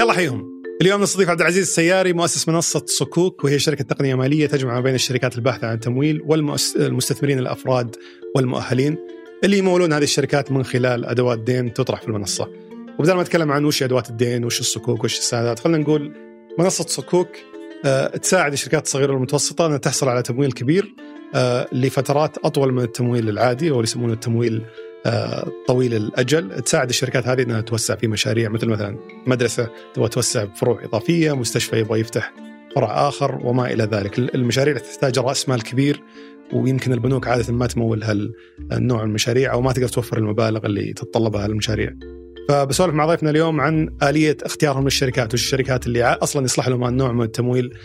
يلا حيهم اليوم نستضيف عبد العزيز السياري مؤسس منصة صكوك وهي شركة تقنية مالية تجمع بين الشركات الباحثة عن التمويل والمستثمرين الأفراد والمؤهلين اللي يمولون هذه الشركات من خلال أدوات دين تطرح في المنصة. وبدل ما نتكلم عن وش أدوات الدين وش الصكوك وش السندات خلينا نقول منصة صكوك أه تساعد الشركات الصغيرة والمتوسطة أنها تحصل على تمويل كبير أه لفترات أطول من التمويل العادي أو يسمونه التمويل طويل الأجل تساعد الشركات هذه إنها توسع في مشاريع مثل مثلا مدرسة تبغى توسع بفروع إضافية، مستشفى يبغى يفتح فرع آخر وما إلى ذلك، المشاريع تحتاج رأس مال كبير ويمكن البنوك عادة ما تمول هالنوع من المشاريع أو ما تقدر توفر المبالغ اللي تتطلبها المشاريع. فبسولف مع ضيفنا اليوم عن آلية اختيارهم للشركات وش الشركات اللي أصلا يصلح لهم النوع من التمويل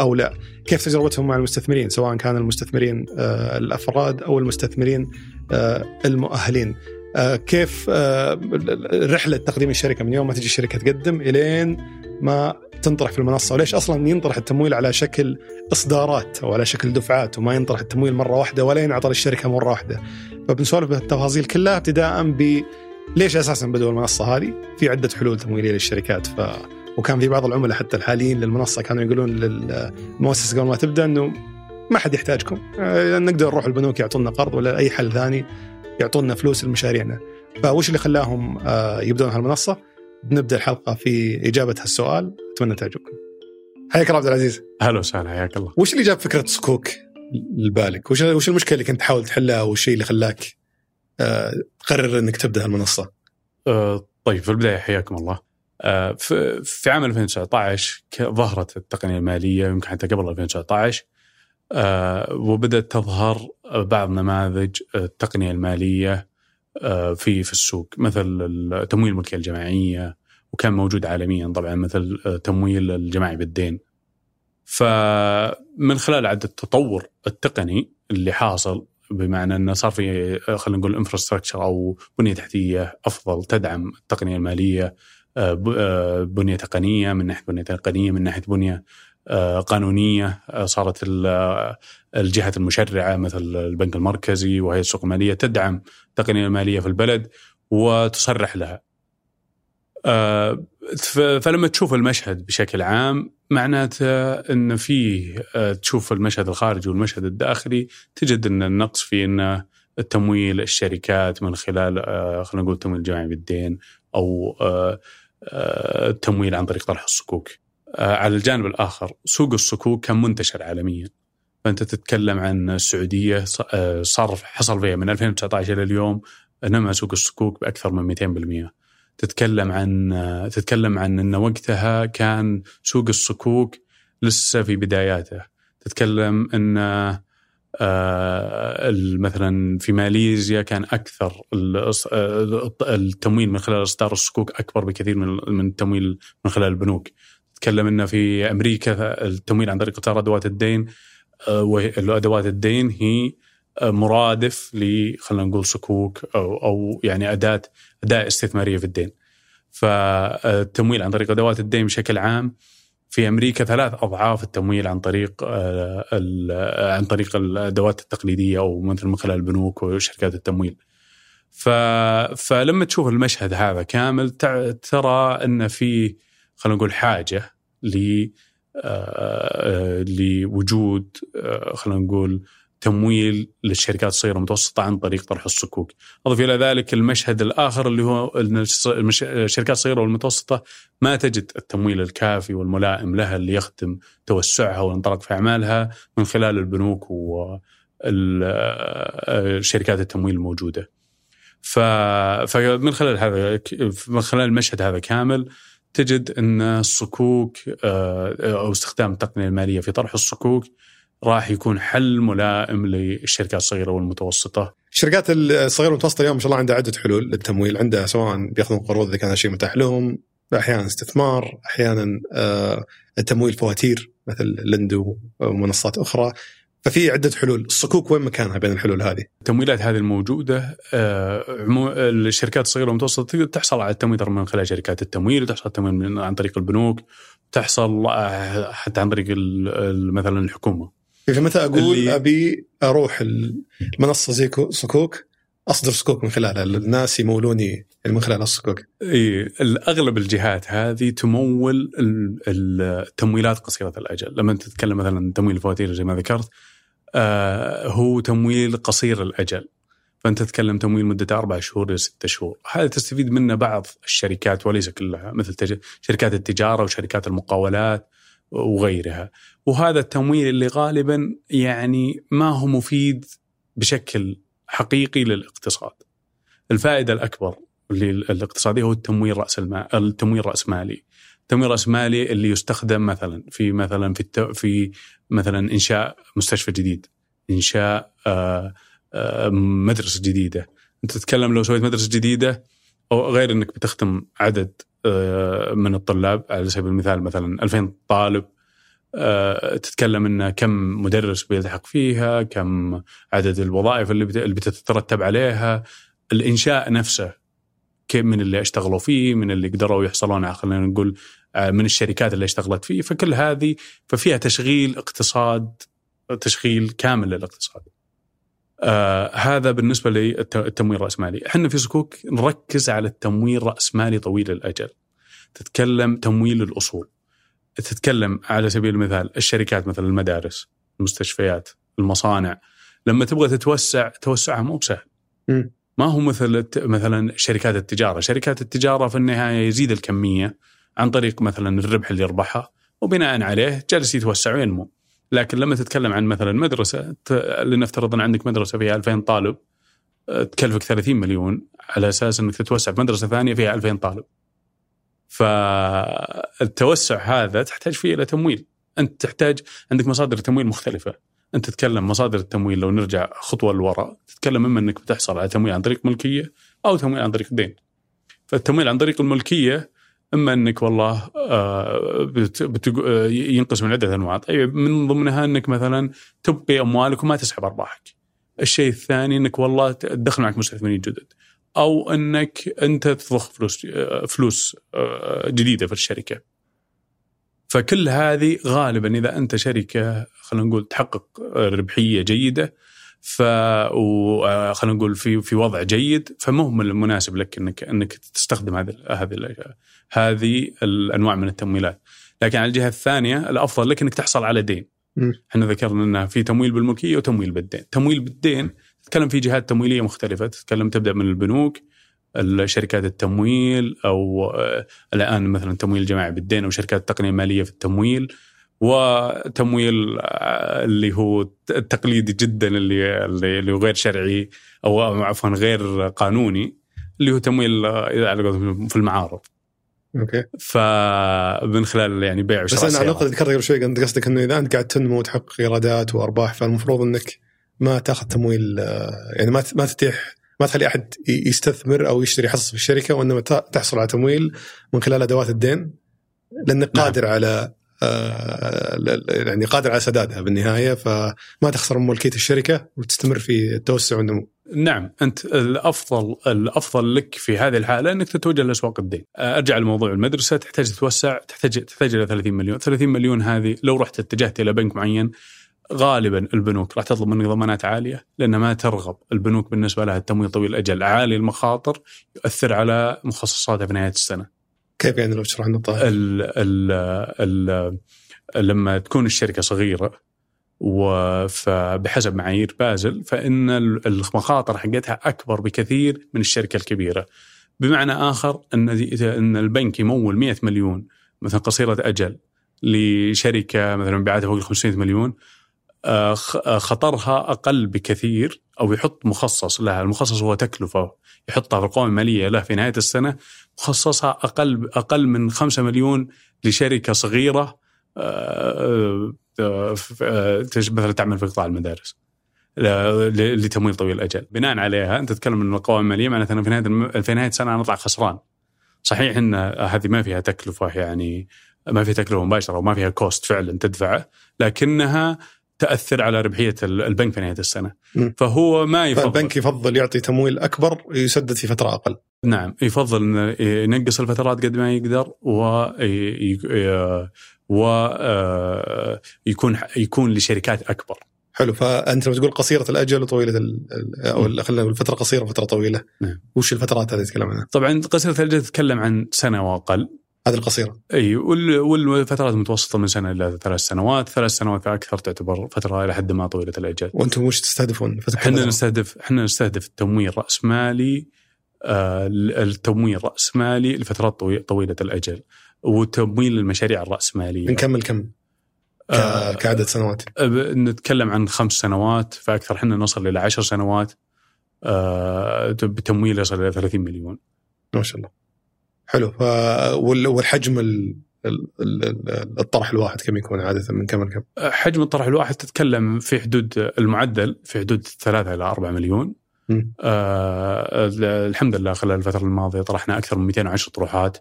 أو لا. كيف تجربتهم مع المستثمرين سواء كان المستثمرين الأفراد أو المستثمرين المؤهلين. كيف رحلة تقديم الشركة من يوم ما تجي الشركة تقدم إلين ما تنطرح في المنصة وليش أصلا ينطرح التمويل على شكل إصدارات أو على شكل دفعات وما ينطرح التمويل مرة واحدة ولا ينعطى للشركة مرة واحدة. فبنسولف بالتفاصيل كلها ابتداء ب ليش أساسا بدوا المنصة هذه؟ في عدة حلول تمويلية للشركات ف وكان في بعض العملاء حتى الحاليين للمنصة كانوا يقولون للمؤسسة قبل ما تبدأ إنه ما حد يحتاجكم نقدر نروح البنوك يعطونا قرض ولا أي حل ثاني يعطونا فلوس لمشاريعنا فوش اللي خلاهم يبدون هالمنصة؟ بنبدا الحلقة في إجابة هالسؤال أتمنى تعجبكم. حياك الله عبد العزيز. أهلا وسهلا حياك الله. وش اللي جاب فكرة سكوك لبالك؟ وش وش المشكلة اللي كنت تحاول تحلها والشيء اللي خلاك تقرر إنك تبدأ المنصة؟ أه طيب في البداية حياكم الله. أه في, عام 2019 ظهرت التقنية المالية يمكن حتى قبل 2019 أه وبدأت تظهر بعض نماذج التقنية المالية في في السوق مثل تمويل الملكية الجماعية وكان موجود عالميا طبعا مثل تمويل الجماعي بالدين. فمن خلال عد التطور التقني اللي حاصل بمعنى أنه صار في خلينا نقول انفراستراكشر أو بنية تحتية أفضل تدعم التقنية المالية بنية تقنية من ناحية بنية تقنية من ناحية بنية قانونية صارت الجهات المشرعة مثل البنك المركزي وهيئه السوق المالية تدعم التقنية المالية في البلد وتصرح لها. فلما تشوف المشهد بشكل عام معناته إن فيه تشوف المشهد الخارجي والمشهد الداخلي تجد إن النقص في إن التمويل الشركات من خلال خلينا نقول تمويل جماعي بالدين أو التمويل عن طريق طرح الصكوك. على الجانب الآخر سوق الصكوك كان منتشر عالميا. فأنت تتكلم عن السعودية صار حصل فيها من 2019 إلى اليوم نمى سوق الصكوك بأكثر من 200%. تتكلم عن تتكلم عن إن وقتها كان سوق الصكوك لسه في بداياته. تتكلم إن مثلا في ماليزيا كان أكثر التمويل من خلال إصدار الصكوك أكبر بكثير من التمويل من خلال البنوك. تتكلم إن في أمريكا التمويل عن طريق اصدار أدوات الدين وادوات الدين هي مرادف ل خلينا نقول صكوك أو أو يعني أداة أداة استثمارية في الدين. فالتمويل عن طريق أدوات الدين بشكل عام في أمريكا ثلاث أضعاف التمويل عن طريق عن طريق الأدوات التقليدية أو مثل من خلال البنوك وشركات التمويل. فلما تشوف المشهد هذا كامل ترى إن في خلينا نقول حاجة ل لوجود خلينا نقول تمويل للشركات الصغيرة والمتوسطه عن طريق طرح الصكوك. أضف إلى ذلك المشهد الآخر اللي هو إن الشركات الصغيرة والمتوسطة ما تجد التمويل الكافي والملائم لها اللي يخدم توسعها والانطلاق في أعمالها من خلال البنوك وشركات التمويل الموجودة. فمن خلال هذا من خلال المشهد هذا كامل تجد إن الصكوك أو استخدام التقنية المالية في طرح الصكوك راح يكون حل ملائم للشركات الصغيرة والمتوسطة. الشركات الصغيرة والمتوسطة اليوم ما شاء الله عندها عدة حلول للتمويل، عندها سواء بيأخذون قروض إذا كان شيء متاح لهم، أحيانا استثمار، أحيانا التمويل فواتير مثل لندو ومنصات أخرى. ففي عدة حلول، الصكوك وين مكانها بين الحلول هذه؟ التمويلات هذه الموجودة الشركات الصغيرة والمتوسطة تحصل على التمويل من خلال شركات التمويل، تحصل التمويل عن طريق البنوك، تحصل حتى عن طريق مثلا الحكومة. فمتى أقول اللي... أبي أروح المنصه زي صكوك أصدر صكوك من خلالها. الناس يمولوني من خلال الصكوك إي أغلب الجهات هذه تمول التمويلات قصيرة الأجل. لما تتكلم مثلا تمويل الفواتير زي ما ذكرت آه هو تمويل قصير الأجل. فأنت تتكلم تمويل مدته أربع شهور إلى ست شهور، هذا تستفيد منه بعض الشركات وليس كلها مثل تج... شركات التجارة وشركات المقاولات. وغيرها، وهذا التمويل اللي غالبا يعني ما هو مفيد بشكل حقيقي للاقتصاد. الفائدة الأكبر الاقتصاديه هو التمويل رأس المال التمويل رأس مالي. التمويل رأس مالي اللي يستخدم مثلا في مثلا في الت... في مثلا إنشاء مستشفى جديد، إنشاء آه مدرسة جديدة أنت تتكلم لو سويت مدرسة جديدة أو غير إنك بتختم عدد آه، من الطلاب على سبيل المثال مثلا 2000 طالب آه، تتكلم ان كم مدرس بيلتحق فيها كم عدد الوظائف اللي بتترتب عليها. الإنشاء نفسه من اللي اشتغلوا فيه من اللي قدروا يحصلون على خلينا نقول آه، من الشركات اللي اشتغلت فيه. فكل هذه ففيها تشغيل اقتصاد تشغيل كامل للاقتصاد. آه هذا بالنسبة للتمويل الرأسمالي، إحنا في صكوك نركز على التمويل راسمالي طويل الأجل. تتكلم تمويل الأصول. تتكلم على سبيل المثال الشركات مثل المدارس، المستشفيات، المصانع، لما تبغى تتوسع توسعها مو بسهل. ما هو مثل مثلا شركات التجارة، شركات التجارة في النهاية يزيد الكمية عن طريق مثلا الربح اللي يربحها وبناء عليه جالس يتوسع وينمو. لكن لما تتكلم عن مثلا مدرسة لنفترض ان عندك مدرسة فيها 2000 طالب تكلفك 30 مليون على أساس إنك تتوسع في مدرسة ثانية فيها 2000 طالب. فالتوسع هذا تحتاج فيه إلى تمويل، أنت تحتاج عندك مصادر تمويل مختلفة. أنت تتكلم مصادر التمويل لو نرجع خطوة لورا تتكلم اما إنك بتحصل على تمويل عن طريق ملكية أو تمويل عن طريق دين. فالتمويل عن طريق الملكية إما إنك والله آه، آه، ينقسم من عده انواع من ضمنها إنك مثلا تبقي أموالك وما تسحب أرباحك. الشيء الثاني إنك والله تدخل معك مستثمرين جدد أو إنك أنت تضخ فلوس آه، فلوس جديدة في الشركة. فكل هذه غالبا إذا أنت شركة خلينا نقول تحقق ربحية جيدة ف خلينا نقول في في وضع جيد فمو من المناسب لك إنك إنك تستخدم هذه هذه هذه الأنواع من التمويلات. لكن على الجهة الثانية الأفضل لك إنك تحصل على دين. إحنا ذكرنا إنه في تمويل بالملكية وتمويل بالدين. تمويل بالدين تتكلم في جهات تمويلية مختلفة. تتكلم تبدأ من البنوك الشركات التمويل أو آه، الآن مثلا تمويل جماعي بالدين أو شركات تقنية مالية في التمويل. وتمويل آه، اللي هو التقليدي جدا اللي اللي غير شرعي أو عفوا غير قانوني اللي هو تمويل آه، في المعارض. أوكي فمن خلال يعني بيع وشراء بس أنا على ذكرت قبل شوي انت قصدك إنه إذا أنت قاعد تنمو وتحقق إيرادات وأرباح فالمفروض إنك ما تأخذ تمويل آه، يعني ما ما تتيح ما تخلي أحد يستثمر أو يشتري حصص في الشركة وإنما تحصل على تمويل من خلال أدوات الدين لأنك نعم. قادر على يعني قادر على سدادها بالنهاية فما تخسر ملكية الشركة وتستمر في التوسع والنمو. نعم أنت الأفضل الأفضل لك في هذه الحالة أنك تتوجه لأسواق الدين. آه، أرجع لموضوع المدرسة تحتاج تتوسع تحتاج تحتاج إلى 30 مليون، 30 مليون هذه لو رحت اتجهت إلى بنك معين غالبا البنوك راح تطلب منك ضمانات عالية لأن ما ترغب البنوك بالنسبة لها التمويل طويل الأجل عالي المخاطر يؤثر على مخصصاتها في نهاية السنة. كيف يعني لو تشرح النقطة؟ ال ال ال لما تكون الشركة صغيرة وبحسب معايير بازل فإن المخاطر حقتها أكبر بكثير من الشركة الكبيرة بمعنى آخر أن أن البنك يمول 100 مليون مثلا قصيرة أجل لشركة مثلا مبيعاتها فوق 500 مليون آه، آه، خطرها أقل بكثير أو يحط مخصص لها، المخصص هو تكلفة يحطها في القوائم المالية له في نهاية السنة مخصصها أقل أقل من 5 مليون لشركة صغيرة آه، مثلا تعمل في قطاع المدارس. لتمويل طويل الأجل، بناء عليها أنت تتكلم إن القوائم المالية معناتها في نهاية في نهاية السنة نطلع خسران. صحيح إن هذه ما فيها تكلفة يعني ما فيها تكلفة مباشرة وما فيها كوست فعلا تدفعه، لكنها تأثر على ربحية البنك في نهاية السنة م. فهو ما يفضل البنك يفضل يعطي تمويل أكبر يسدد في فترة أقل نعم يفضل إنه ينقص الفترات قد ما يقدر و و يكون يكون لشركات أكبر حلو فأنت لما تقول قصيرة الأجل وطويلة ال... أو خلينا نقول فترة قصيرة وفترة طويلة نعم. وش الفترات هذه تتكلم عنها؟ طبعا قصيرة الأجل تتكلم عن سنة وأقل هذه القصيرة أي وال- والفترات المتوسطة من سنة إلى ثلاث سنوات، ثلاث سنوات فاكثر تعتبر فترة إلى حد ما طويلة الاجل. وأنتم وش تستهدفون؟ إحنا؟ نستهدف إحنا نستهدف التمويل راسمالي آه التمويل راسمالي لفترات طوي- طويلة الاجل وتمويل المشاريع الرأسمالية من كم. آه، كعدد سنوات أب- نتكلم عن خمس سنوات فأكثر إحنا نصل إلى عشر سنوات آه بتمويل يصل إلى 30 مليون ما شاء الله حلو. ف... وال... والحجم ال... ال... ال- الطرح الواحد كم يكون عادة؟ من كم لكم؟ حجم الطرح الواحد تتكلم في حدود المعدل في حدود 3 إلى 4 مليون. آه ال- الحمد لله خلال الفترة الماضية طرحنا أكثر من 210 طروحات.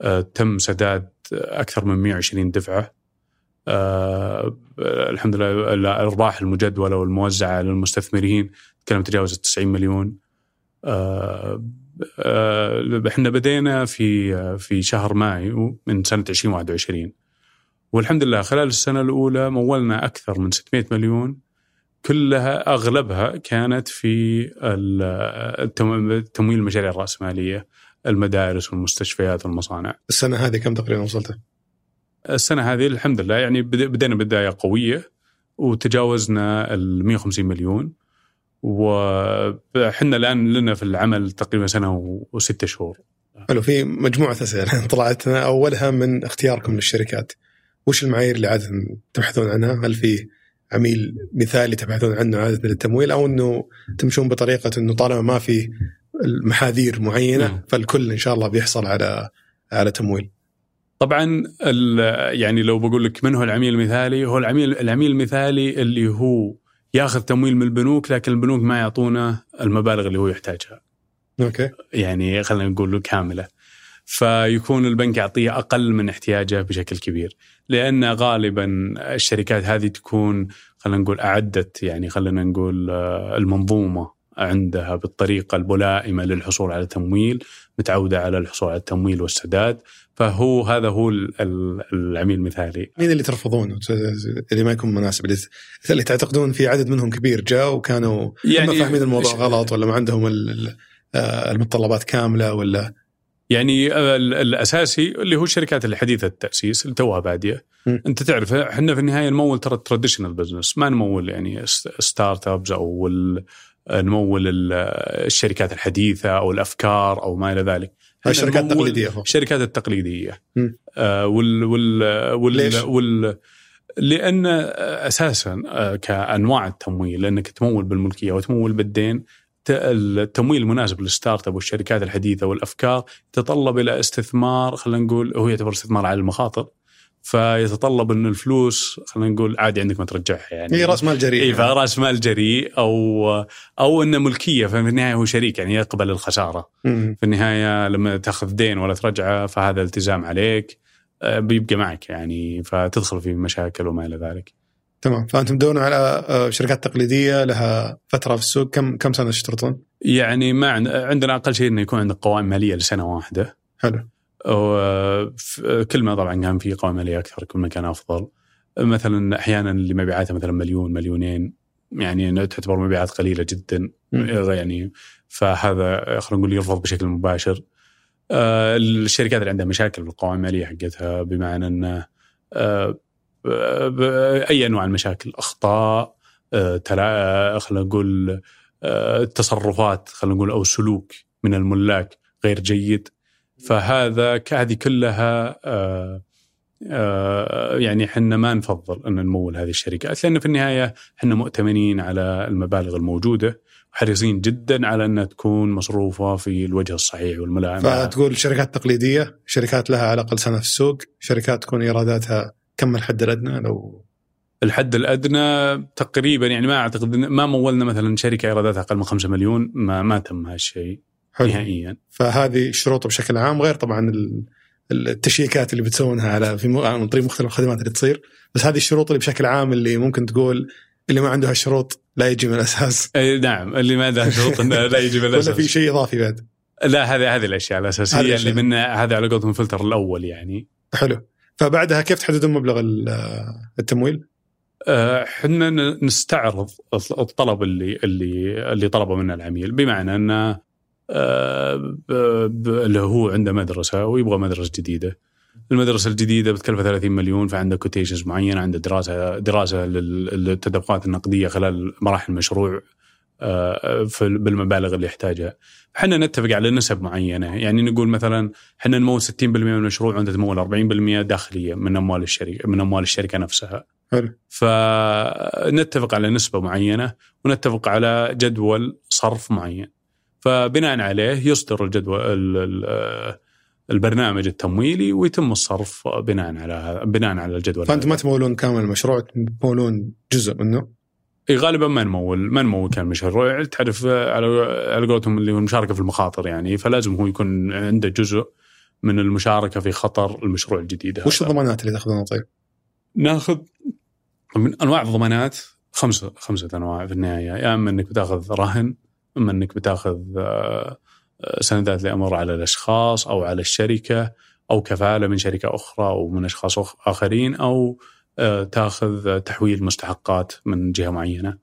آه تم سداد أكثر من 120 دفعة. آه الحمد لله الأرباح المجدولة والموزعة للمستثمرين تكلم تجاوزت 90 مليون. آه إحنا بدينا في في شهر مايو من سنة 2021 والحمد لله خلال السنة الأولى مولنا أكثر من 600 مليون كلها أغلبها كانت في تمويل المشاريع الرأسمالية المدارس والمستشفيات والمصانع. السنة هذه كم تقريبا وصلت؟ السنة هذه الحمد لله يعني بد- بدينا بداية قوية وتجاوزنا ال 150 مليون وحنا الآن لنا في العمل تقريبا سنة وستة شهور. حلو في مجموعة أسئلة طلعت أولها من اختياركم للشركات وش المعايير اللي عادة تبحثون عنها؟ هل في عميل مثالي تبحثون عنه عادة للتمويل أو إنه تمشون بطريقة إنه طالما ما في محاذير معينة نعم. فالكل إن شاء الله بيحصل على على تمويل. طبعا يعني لو بقول لك من هو العميل المثالي هو العميل العميل المثالي اللي هو ياخذ تمويل من البنوك لكن البنوك ما يعطونه المبالغ اللي هو يحتاجها. أوكي. يعني خلينا نقول له كاملة. فيكون البنك يعطيه أقل من احتياجه بشكل كبير. لأن غالبا الشركات هذه تكون خلينا نقول أعدت يعني خلينا نقول آه، المنظومة عندها بالطريقة الملائمه للحصول على تمويل متعودة على الحصول على التمويل والسداد. فهو هذا هو ال- ال- العميل المثالي. مين اللي ترفضونه؟ اللي ما يكون مناسب. اللي, تعتقدون في عدد منهم كبير جاء وكانوا يعني يعني فاهمين الموضوع غلط ولا ما عندهم آه، المتطلبات كاملة ولا؟ يعني ال- الأساسي اللي هو الشركات اللي حديثة التأسيس اللي توها بادية. م. أنت تعرف إحنا في النهاية نمول ترى traditional business ما نمول يعني startups أو نمول ال- الشركات الحديثة أو الأفكار أو ما إلى ذلك. الشركات التقليدية فقط. الشركات التقليدية. آه وال وال وال, ليش؟ وال لأن أساسا آه، كأنواع التمويل لأنك تمول بالملكية وتمول بالدين التمويل المناسب لل startup والشركات الحديثة والأفكار يتطلب إلى استثمار خلينا نقول هو يعتبر استثمار على المخاطر فيتطلب ان الفلوس خلينا نقول عادي عندك ما ترجعها يعني. هي راس مال جريء إي فراس مال جريء أو أو إنه ملكية ففي النهاية هو شريك يعني يقبل الخسارة. في النهاية لما تأخذ دين ولا ترجعه فهذا التزام عليك آه، بيبقى معك يعني فتدخل في مشاكل وما إلى ذلك. تمام. فأنتم تدورون على آه، شركات تقليدية لها فترة في السوق. كم كم سنة تشترطون؟ يعني ما عند- عندنا أقل شيء إنه يكون عندك قوائم مالية لسنة واحدة. حلو. كل ما طبعا كان في قوائم ماليه أكثر كل ما كان أفضل. مثلا أحيانا اللي مبيعاتها مثلا مليون مليونين يعني تعتبر مبيعات قليلة جدا. يعني فهذا خلينا نقول يرفض بشكل مباشر. آه، الشركات اللي عندها مشاكل بالقوائم الماليه حقتها بمعنى إنه آه، أي أنواع المشاكل أخطاء آه، خلينا نقول تصرفات خلينا نقول أو سلوك من الملاك غير جيد فهذا هذه كلها آه، آه، يعني إحنا ما نفضل أن نمول هذه الشركات لأن في النهاية إحنا مؤتمنين على المبالغ الموجودة وحريصين جدا على أنها تكون مصروفة في الوجه الصحيح والملائم فتقول شركات تقليدية شركات لها على الاقل سنه في السوق شركات تكون إيراداتها كم الحد الأدنى؟ لو الحد الأدنى تقريبا يعني ما أعتقد ما مولنا مثلا شركة إيراداتها أقل من 5 مليون ما ما تم هالشيء حلو. نهائيا. فهذه شروط بشكل عام غير طبعا ال- التشييكات اللي بتسوونها على في عن طريق مختلف الخدمات اللي تصير. بس هذه الشروط اللي بشكل عام اللي ممكن تقول اللي ما عنده هالشروط لا يجي من الأساس. أي نعم. اللي ما عنده شروط إنه لا يجي ولا بالاساس في شيء إضافي بعد. لا هذه هذه الأشياء الأساسية اللي الأشياء. من هذا على قولتهم الفلتر الأول يعني. حلو. فبعدها كيف تحددون مبلغ ال- التمويل؟ إحنا نستعرض الطلب اللي اللي اللي طلبه منا العميل. بمعنى إنه اللي هو عنده مدرسة ويبغى مدرسة جديدة. المدرسة الجديدة بتكلفه 30 مليون فعنده كوتيشنز معينة عنده دراسة دراسة للتدفقات النقدية خلال مراحل المشروع في بالمبالغ اللي يحتاجها. إحنا نتفق على نسب معينة يعني نقول مثلا إحنا نمول 60% من المشروع وانت تمول 40% داخلية من أموال الشركة من أموال الشركة نفسها. حلو. فنتفق على نسبة معينة ونتفق على جدول صرف معين. فبناء عليه يصدر الجدول البرنامج التمويلي ويتم الصرف بناء على بناء على الجدول فانتم ما تمولون كامل المشروع تمولون جزء منه؟ إي غالبا ما نمول ما نمول كامل المشروع. تعرف على على قولتهم اللي هو المشاركة في المخاطر يعني فلازم هو يكون عنده جزء من المشاركة في خطر المشروع الجديد وش الضمانات اللي تأخذونها طيب؟ ناخذ من أنواع الضمانات خمسة خمسة أنواع في النهاية. يا أما إنك بتأخذ رهن إما إنك بتاخذ سندات لامر على الأشخاص أو على الشركة أو كفالة من شركة أخرى أو من أشخاص آخرين أو تاخذ تحويل مستحقات من جهة معينة.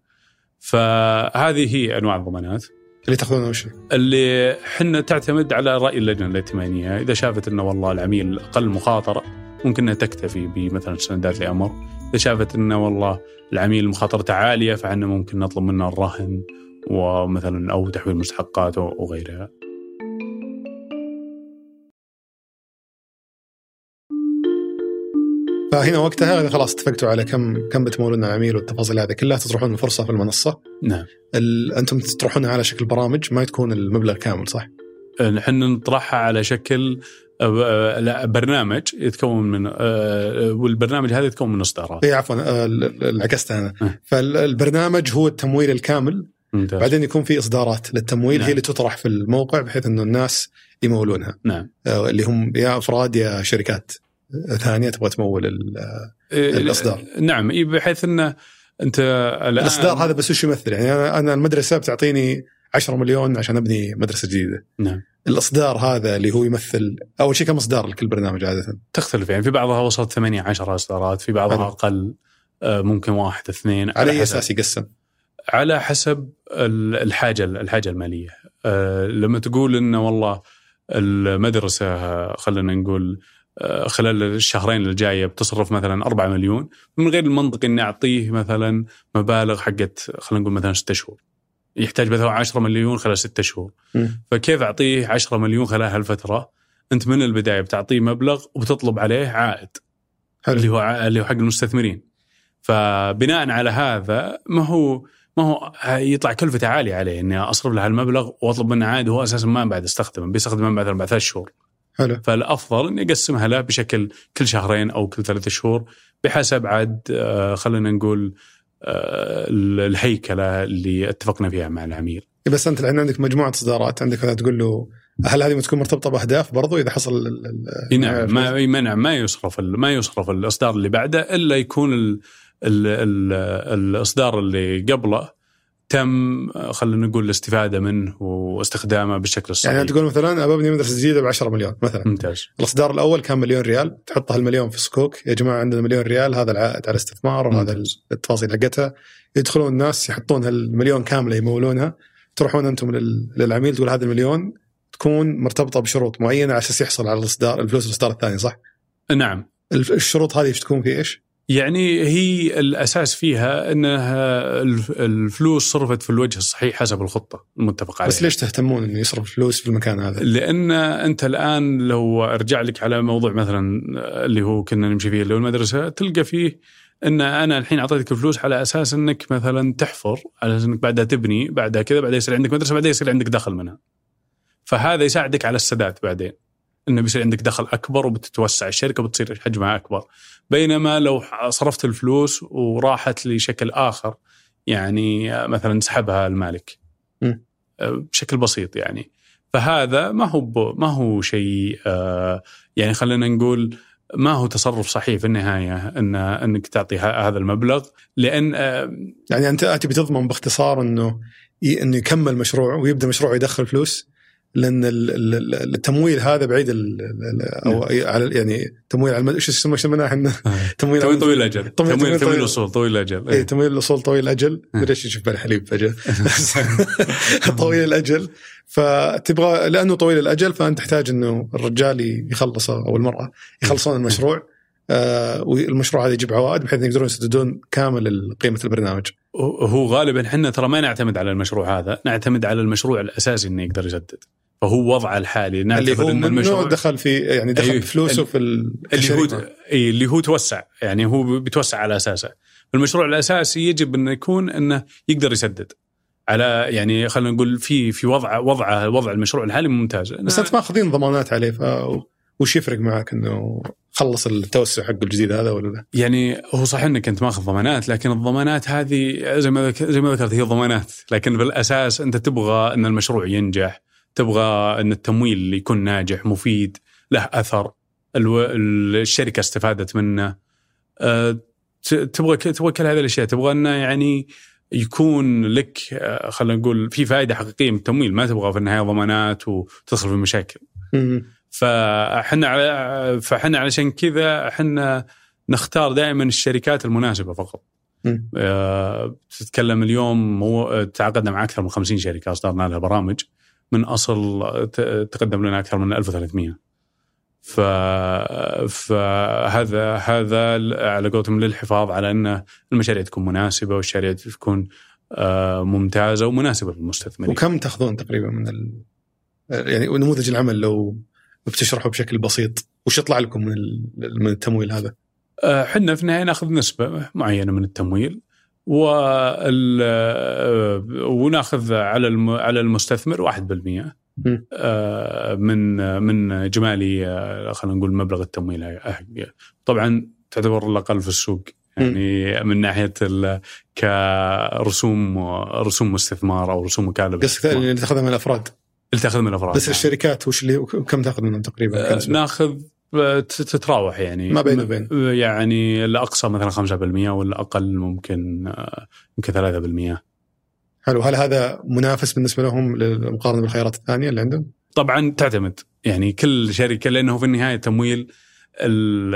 فهذه هي أنواع الضمانات. اللي تاخذونها وش؟ اللي حنا تعتمد على رأي اللجنة الائتمانية، إذا شافت إنه والله العميل أقل مخاطرة ممكن إنها تكتفي بمثلا سندات لامر، إذا شافت إنه والله العميل مخاطرته عالية فعنا ممكن نطلب منه الرهن ومثلا أو تحويل مستحقات وغيرها. فهنا وقتها خلاص اتفقتوا على كم كم بتمولون العميل والتفاصيل هذه كلها تطرحون الفرصه في المنصة. نعم. ال... أنتم تطرحونها على شكل برامج ما تكون المبلغ كامل صح؟ نحن نطرحها على شكل برنامج يتكون من والبرنامج هذا يتكون من إصدارات. اي عفوا عكست أنا. فالبرنامج هو التمويل الكامل ممتاز. بعدين يكون في إصدارات للتمويل نعم. هي اللي تطرح في الموقع بحيث إنه الناس يمولونها نعم اللي هم يا أفراد يا شركات ثانية تبغى تمول الإصدار نعم بحيث انه أنت الآن الإصدار هذا بس وش يمثل يعني أنا المدرسة بتعطيني 10 مليون عشان أبني مدرسة جديدة نعم الإصدار هذا اللي هو يمثل أول شيء كم إصدار لكل برنامج عادة؟ تختلف يعني في بعضها وصلت 8 10 إصدارات في بعضها. أقل ممكن واحد اثنين على أي أساس يقسم؟ على حسب ال- الحاجة الحاجة المالية. أه، لما تقول إنه والله المدرسة خلينا نقول أه، خلال الشهرين الجاية بتصرف مثلا 4 مليون من غير المنطق إني أعطيه مثلا مبالغ حقت خلينا نقول مثلا 6 شهور. يحتاج مثلا 10 مليون خلال 6 شهور. فكيف أعطيه 10 مليون خلال هالفترة؟ أنت من البداية بتعطيه مبلغ وبتطلب عليه عائد حلو. اللي هو اللي هو حق المستثمرين. فبناء على هذا ما هو ما هو يطلع كلفته عالية عليه إني أصرف له هالمبلغ وأطلب منه عائد وهو أساسا ما بعد استخدمه بيستخدمه مثلا بعد ثلاث شهور. حلو. فالأفضل إني اقسمها له بشكل كل شهرين أو كل ثلاثة شهور بحسب عاد آه، خلينا نقول آه، الهيكلة اللي اتفقنا فيها مع العميل. بس أنت الحين عندك مجموعة إصدارات. عندك تقول له هل هذه تكون مرتبطة بأهداف برضو إذا حصل نعم ما منع ما يصرف ما يصرف الإصدار اللي بعده إلا يكون ال ال ال الإصدار اللي قبله تم خلينا نقول الاستفادة منه واستخدامه بالشكل الصحيح. يعني تقول مثلا أبني مدرسة جديدة ب 10 مليون مثلا ممتاز الإصدار الأول كان مليون ريال تحط هالمليون في صكوك يا جماعة عندنا مليون ريال هذا العائد على الاستثمار وهذا. التفاصيل حقتها يدخلون الناس يحطون هالمليون كاملة يمولونها تروحون أنتم لل- للعميل تقول هذا المليون تكون مرتبطة بشروط معينة على أساس يحصل على الإصدار الفلوس الإصدار الثاني صح؟ نعم الشروط هذه تكون في إيش؟ يعني هي الأساس فيها أنها الف- الفلوس صرفت في الوجه الصحيح حسب الخطة المتفق عليها بس ليش تهتمون إنه يصرف فلوس في المكان هذا؟ لأن أنت الآن لو أرجع لك على موضوع مثلا اللي هو كنا نمشي فيه اللي هو المدرسة تلقى فيه أن أنا الحين أعطيتك الفلوس على أساس أنك مثلا تحفر على أساس أنك بعدها تبني بعدها كذا بعدين يصير عندك مدرسة بعدين يصير عندك دخل منها. فهذا يساعدك على السداد بعدين. إنه بيصير عندك دخل أكبر وبتتوسع الشركة وبتصير حجمها أكبر. بينما لو صرفت الفلوس وراحت لشكل آخر يعني مثلا سحبها المالك. م. بشكل بسيط يعني. فهذا ما هو ما هو شيء آه، يعني خلينا نقول ما هو تصرف صحيح في النهاية ان إنك تعطي هذا المبلغ لأن آه، يعني أنت تبي تضمن باختصار إنه إنه يكمل مشروع ويبدأ مشروع يدخل فلوس لأن ال- ال- ال- التمويل هذا بعيد ال- ال- أو على يعني تمويل على إيش يسمونه إحنا؟ تمويل تمويل على- طويل الأجل. تمويل تمويل طويل. اصول طويل الأجل. اي تمويل الأصول طويل الأجل. آه. مدري إيش يشوف بالحليب فجأة. طويل الأجل. فتبغى لأنه طويل الأجل فأنت تحتاج إنه الرجال يخلصه أو المرأة يخلصون المشروع. آه والمشروع هذا يجيب عوائد بحيث يقدرون يسددون كامل قيمة البرنامج. هو غالبا إحنا ترى ما نعتمد على المشروع هذا نعتمد على المشروع الأساسي إنه يقدر يسدد. فهو وضعه الحالي اللي هو منه المشروع دخل في يعني دخل أيوه. فلوسه في ال- اللي هو. اي اللي هو توسع يعني هو بيتوسع على أساسه المشروع الأساسي يجب انه يكون إنه يقدر يسدد على يعني خلينا نقول في في وضع وضعه وضع المشروع الحالي ممتاز بس أنت ماخذين ضمانات عليه ف وش يفرق معك إنه خلص التوسع حق الجديد هذا ولا لا؟ يعني هو صحيح إنك أنت ماخذ ضمانات لكن الضمانات هذه زي ما زي ما ذكرت هي ضمانات لكن بالأساس أنت تبغى إن المشروع ينجح تبغى أن التمويل يكون ناجح مفيد له أثر. ألو... الشركة استفادت منه. أه، تبغى تبغى كل هذه الأشياء. تبغى أنه يعني يكون لك أه، خلينا نقول في فائده حقيقية من التمويل. ما تبغى في النهاية ضمانات وتدخل في مشاكل. فاحنا على فاحنا علشان كذا إحنا نختار دائما الشركات المناسبة فقط. آه، تتكلم اليوم مو تعاقدنا مع أكثر من 50 شركة أصدرنا لها برامج. من أصل تقدم لنا أكثر من 1300 ف فهذا هذا على قولتهم للحفاظ على أن المشاريع تكون مناسبة والشركات تكون آه، ممتازة ومناسبة للمستثمرين. وكم تأخذون تقريبا من ال... يعني نموذج العمل لو بتشرحه بشكل بسيط وش يطلع لكم من ال... من التمويل هذا؟ آه، حنا في النهاية نأخذ نسبة معينة من التمويل وال آه، وناخذ على على المستثمر 1% مم. آه، من من جمالي آه، خلينا نقول مبلغ التمويل. طبعا تعتبر الأقل في السوق يعني من ناحية كرسوم رسوم استثمار أو رسوم وكاله قصدك اللي تاخذها من الأفراد اللي تاخذ من الأفراد بس نعم. الشركات وش اللي وكم تاخذ منهم تقريبا؟ كم؟ ناخذ تتراوح يعني ما بين وبين. يعني الأقصى مثلا 5% والأقل ممكن آه، يمكن 3% حلو هل هذا منافس بالنسبة لهم للمقارنة بالخيارات الثانية اللي عندهم؟ طبعا تعتمد يعني كل شركة لأنه في النهاية تمويل ال-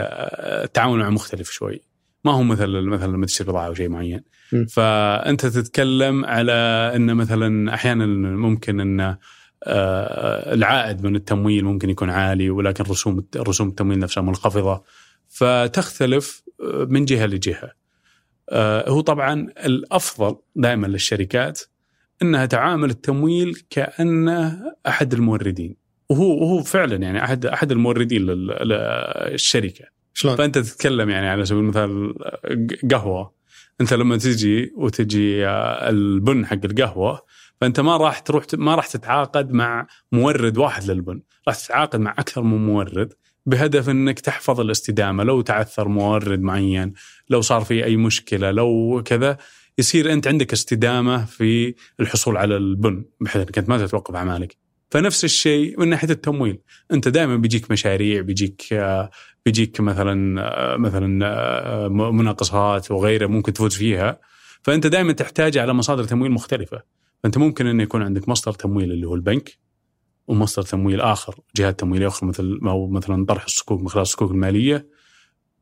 التعامل معه مختلف شوي ما هو مثل مثلا لما تشتري بضاعة أو شيء معين م. فأنت تتكلم على إن مثلا أحيانا ممكن إن آه، العائد من التمويل ممكن يكون عالي ولكن رسوم رسوم التمويل نفسها منخفضة فتختلف آه، من جهة لجهة. آه، هو طبعا الأفضل دائما للشركات إنها تعامل التمويل كأنه أحد الموردين وهو وهو فعلا يعني أحد أحد الموردين لل- للشركة شلون؟ فأنت تتكلم يعني على سبيل المثال قهوة أنت لما تجي وتجي آه، البن حق القهوة فأنت ما راح تروح ما راح تتعاقد مع مورد واحد للبن، راح تتعاقد مع أكثر من مورد بهدف إنك تحفظ الاستدامة. لو تعثر مورد معين، لو صار في أي مشكلة، لو كذا يصير أنت عندك استدامة في الحصول على البن بحيث إنك أنت ما تتوقف أعمالك. فنفس الشيء من ناحية التمويل، أنت دائما بيجيك مشاريع، بيجيك بيجيك مثلا مثلا مناقصات وغيرها ممكن تفوز فيها. فأنت دائما تحتاج على مصادر تمويل مختلفة. فانت ممكن انه يكون عندك مصدر تمويل اللي هو البنك ومصدر تمويل آخر جهات تمويلية أخرى مثل ما هو مثلا طرح الصكوك من خلال الصكوك المالية.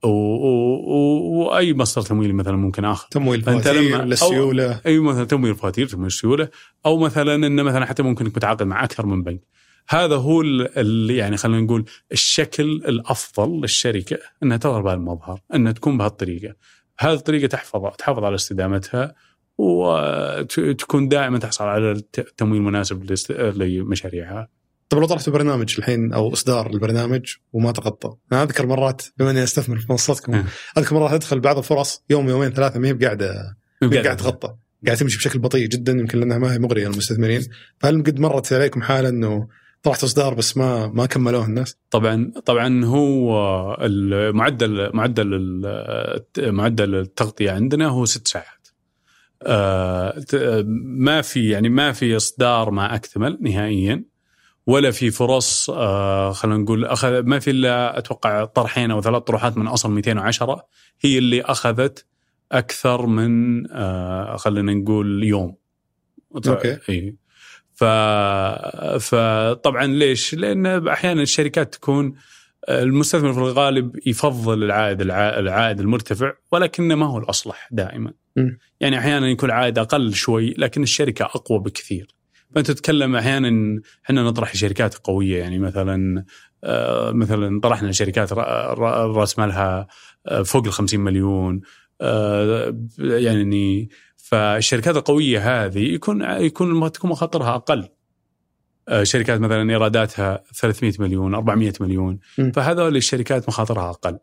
وأي مصدر تمويلي مثلا ممكن آخر. تمويل فواتير السيوله أي مثلا تمويل فواتير تمويل سيولة أو مثلا انه مثلا حتى ممكن انك متعاقد مع أكثر من بنك. هذا هو ال- ال- يعني خلينا نقول الشكل الأفضل للشركة إنها تظهر بهذا المظهر إنها تكون بهالطريقة. هذه الطريقة تحفظ تحافظ على استدامتها وتكون دائما تحصل على الت- التمويل المناسب لمشاريعها طب لو طلعتوا برنامج الحين أو إصدار البرنامج وما تغطى أنا أذكر مرات بما إني أستثمر في منصتكم نعم. أذكر مرات أدخل بعض الفرص يوم يومين ثلاثة ما هي بقاعده قاعد تغطى قاعد تمشي بشكل بطيء جدا يمكن لأنها ما هي مغرية للمستثمرين فهل قد مرت عليكم حاله إنه طلعت إصدار بس ما ما كملوه الناس؟ طبعا طبعا هو المعدل معدل معدل التغطية عندنا هو ست ساعات. آه، ت- ما في يعني ما في إصدار ما أكتمل نهائيا ولا في فرص آه، خلينا نقول اخذ ما في إلا أتوقع طرحين أو ثلاث طروحات من أصل 210 هي اللي أخذت أكثر من آه، خلينا نقول يوم. أوكي. إي ف... فطبعا ليش؟ لأن أحيانا الشركات تكون المستثمر في الغالب يفضل العائد العائد المرتفع ولكنه ما هو الأصلح دائما. م. يعني أحيانا يكون العائد أقل شوي لكن الشركة أقوى بكثير. فأنت تتكلم أحيانا إحنا نطرح شركات قوية يعني مثلا آه، مثلا طرحنا شركات راس مالها آه، فوق ال 50 مليون آه، يعني فالشركات القوية هذه يكون يكون تكون مخاطرها أقل شركات مثلا إيراداتها 300 مليون 400 مليون. فهذول الشركات مخاطرها أقل.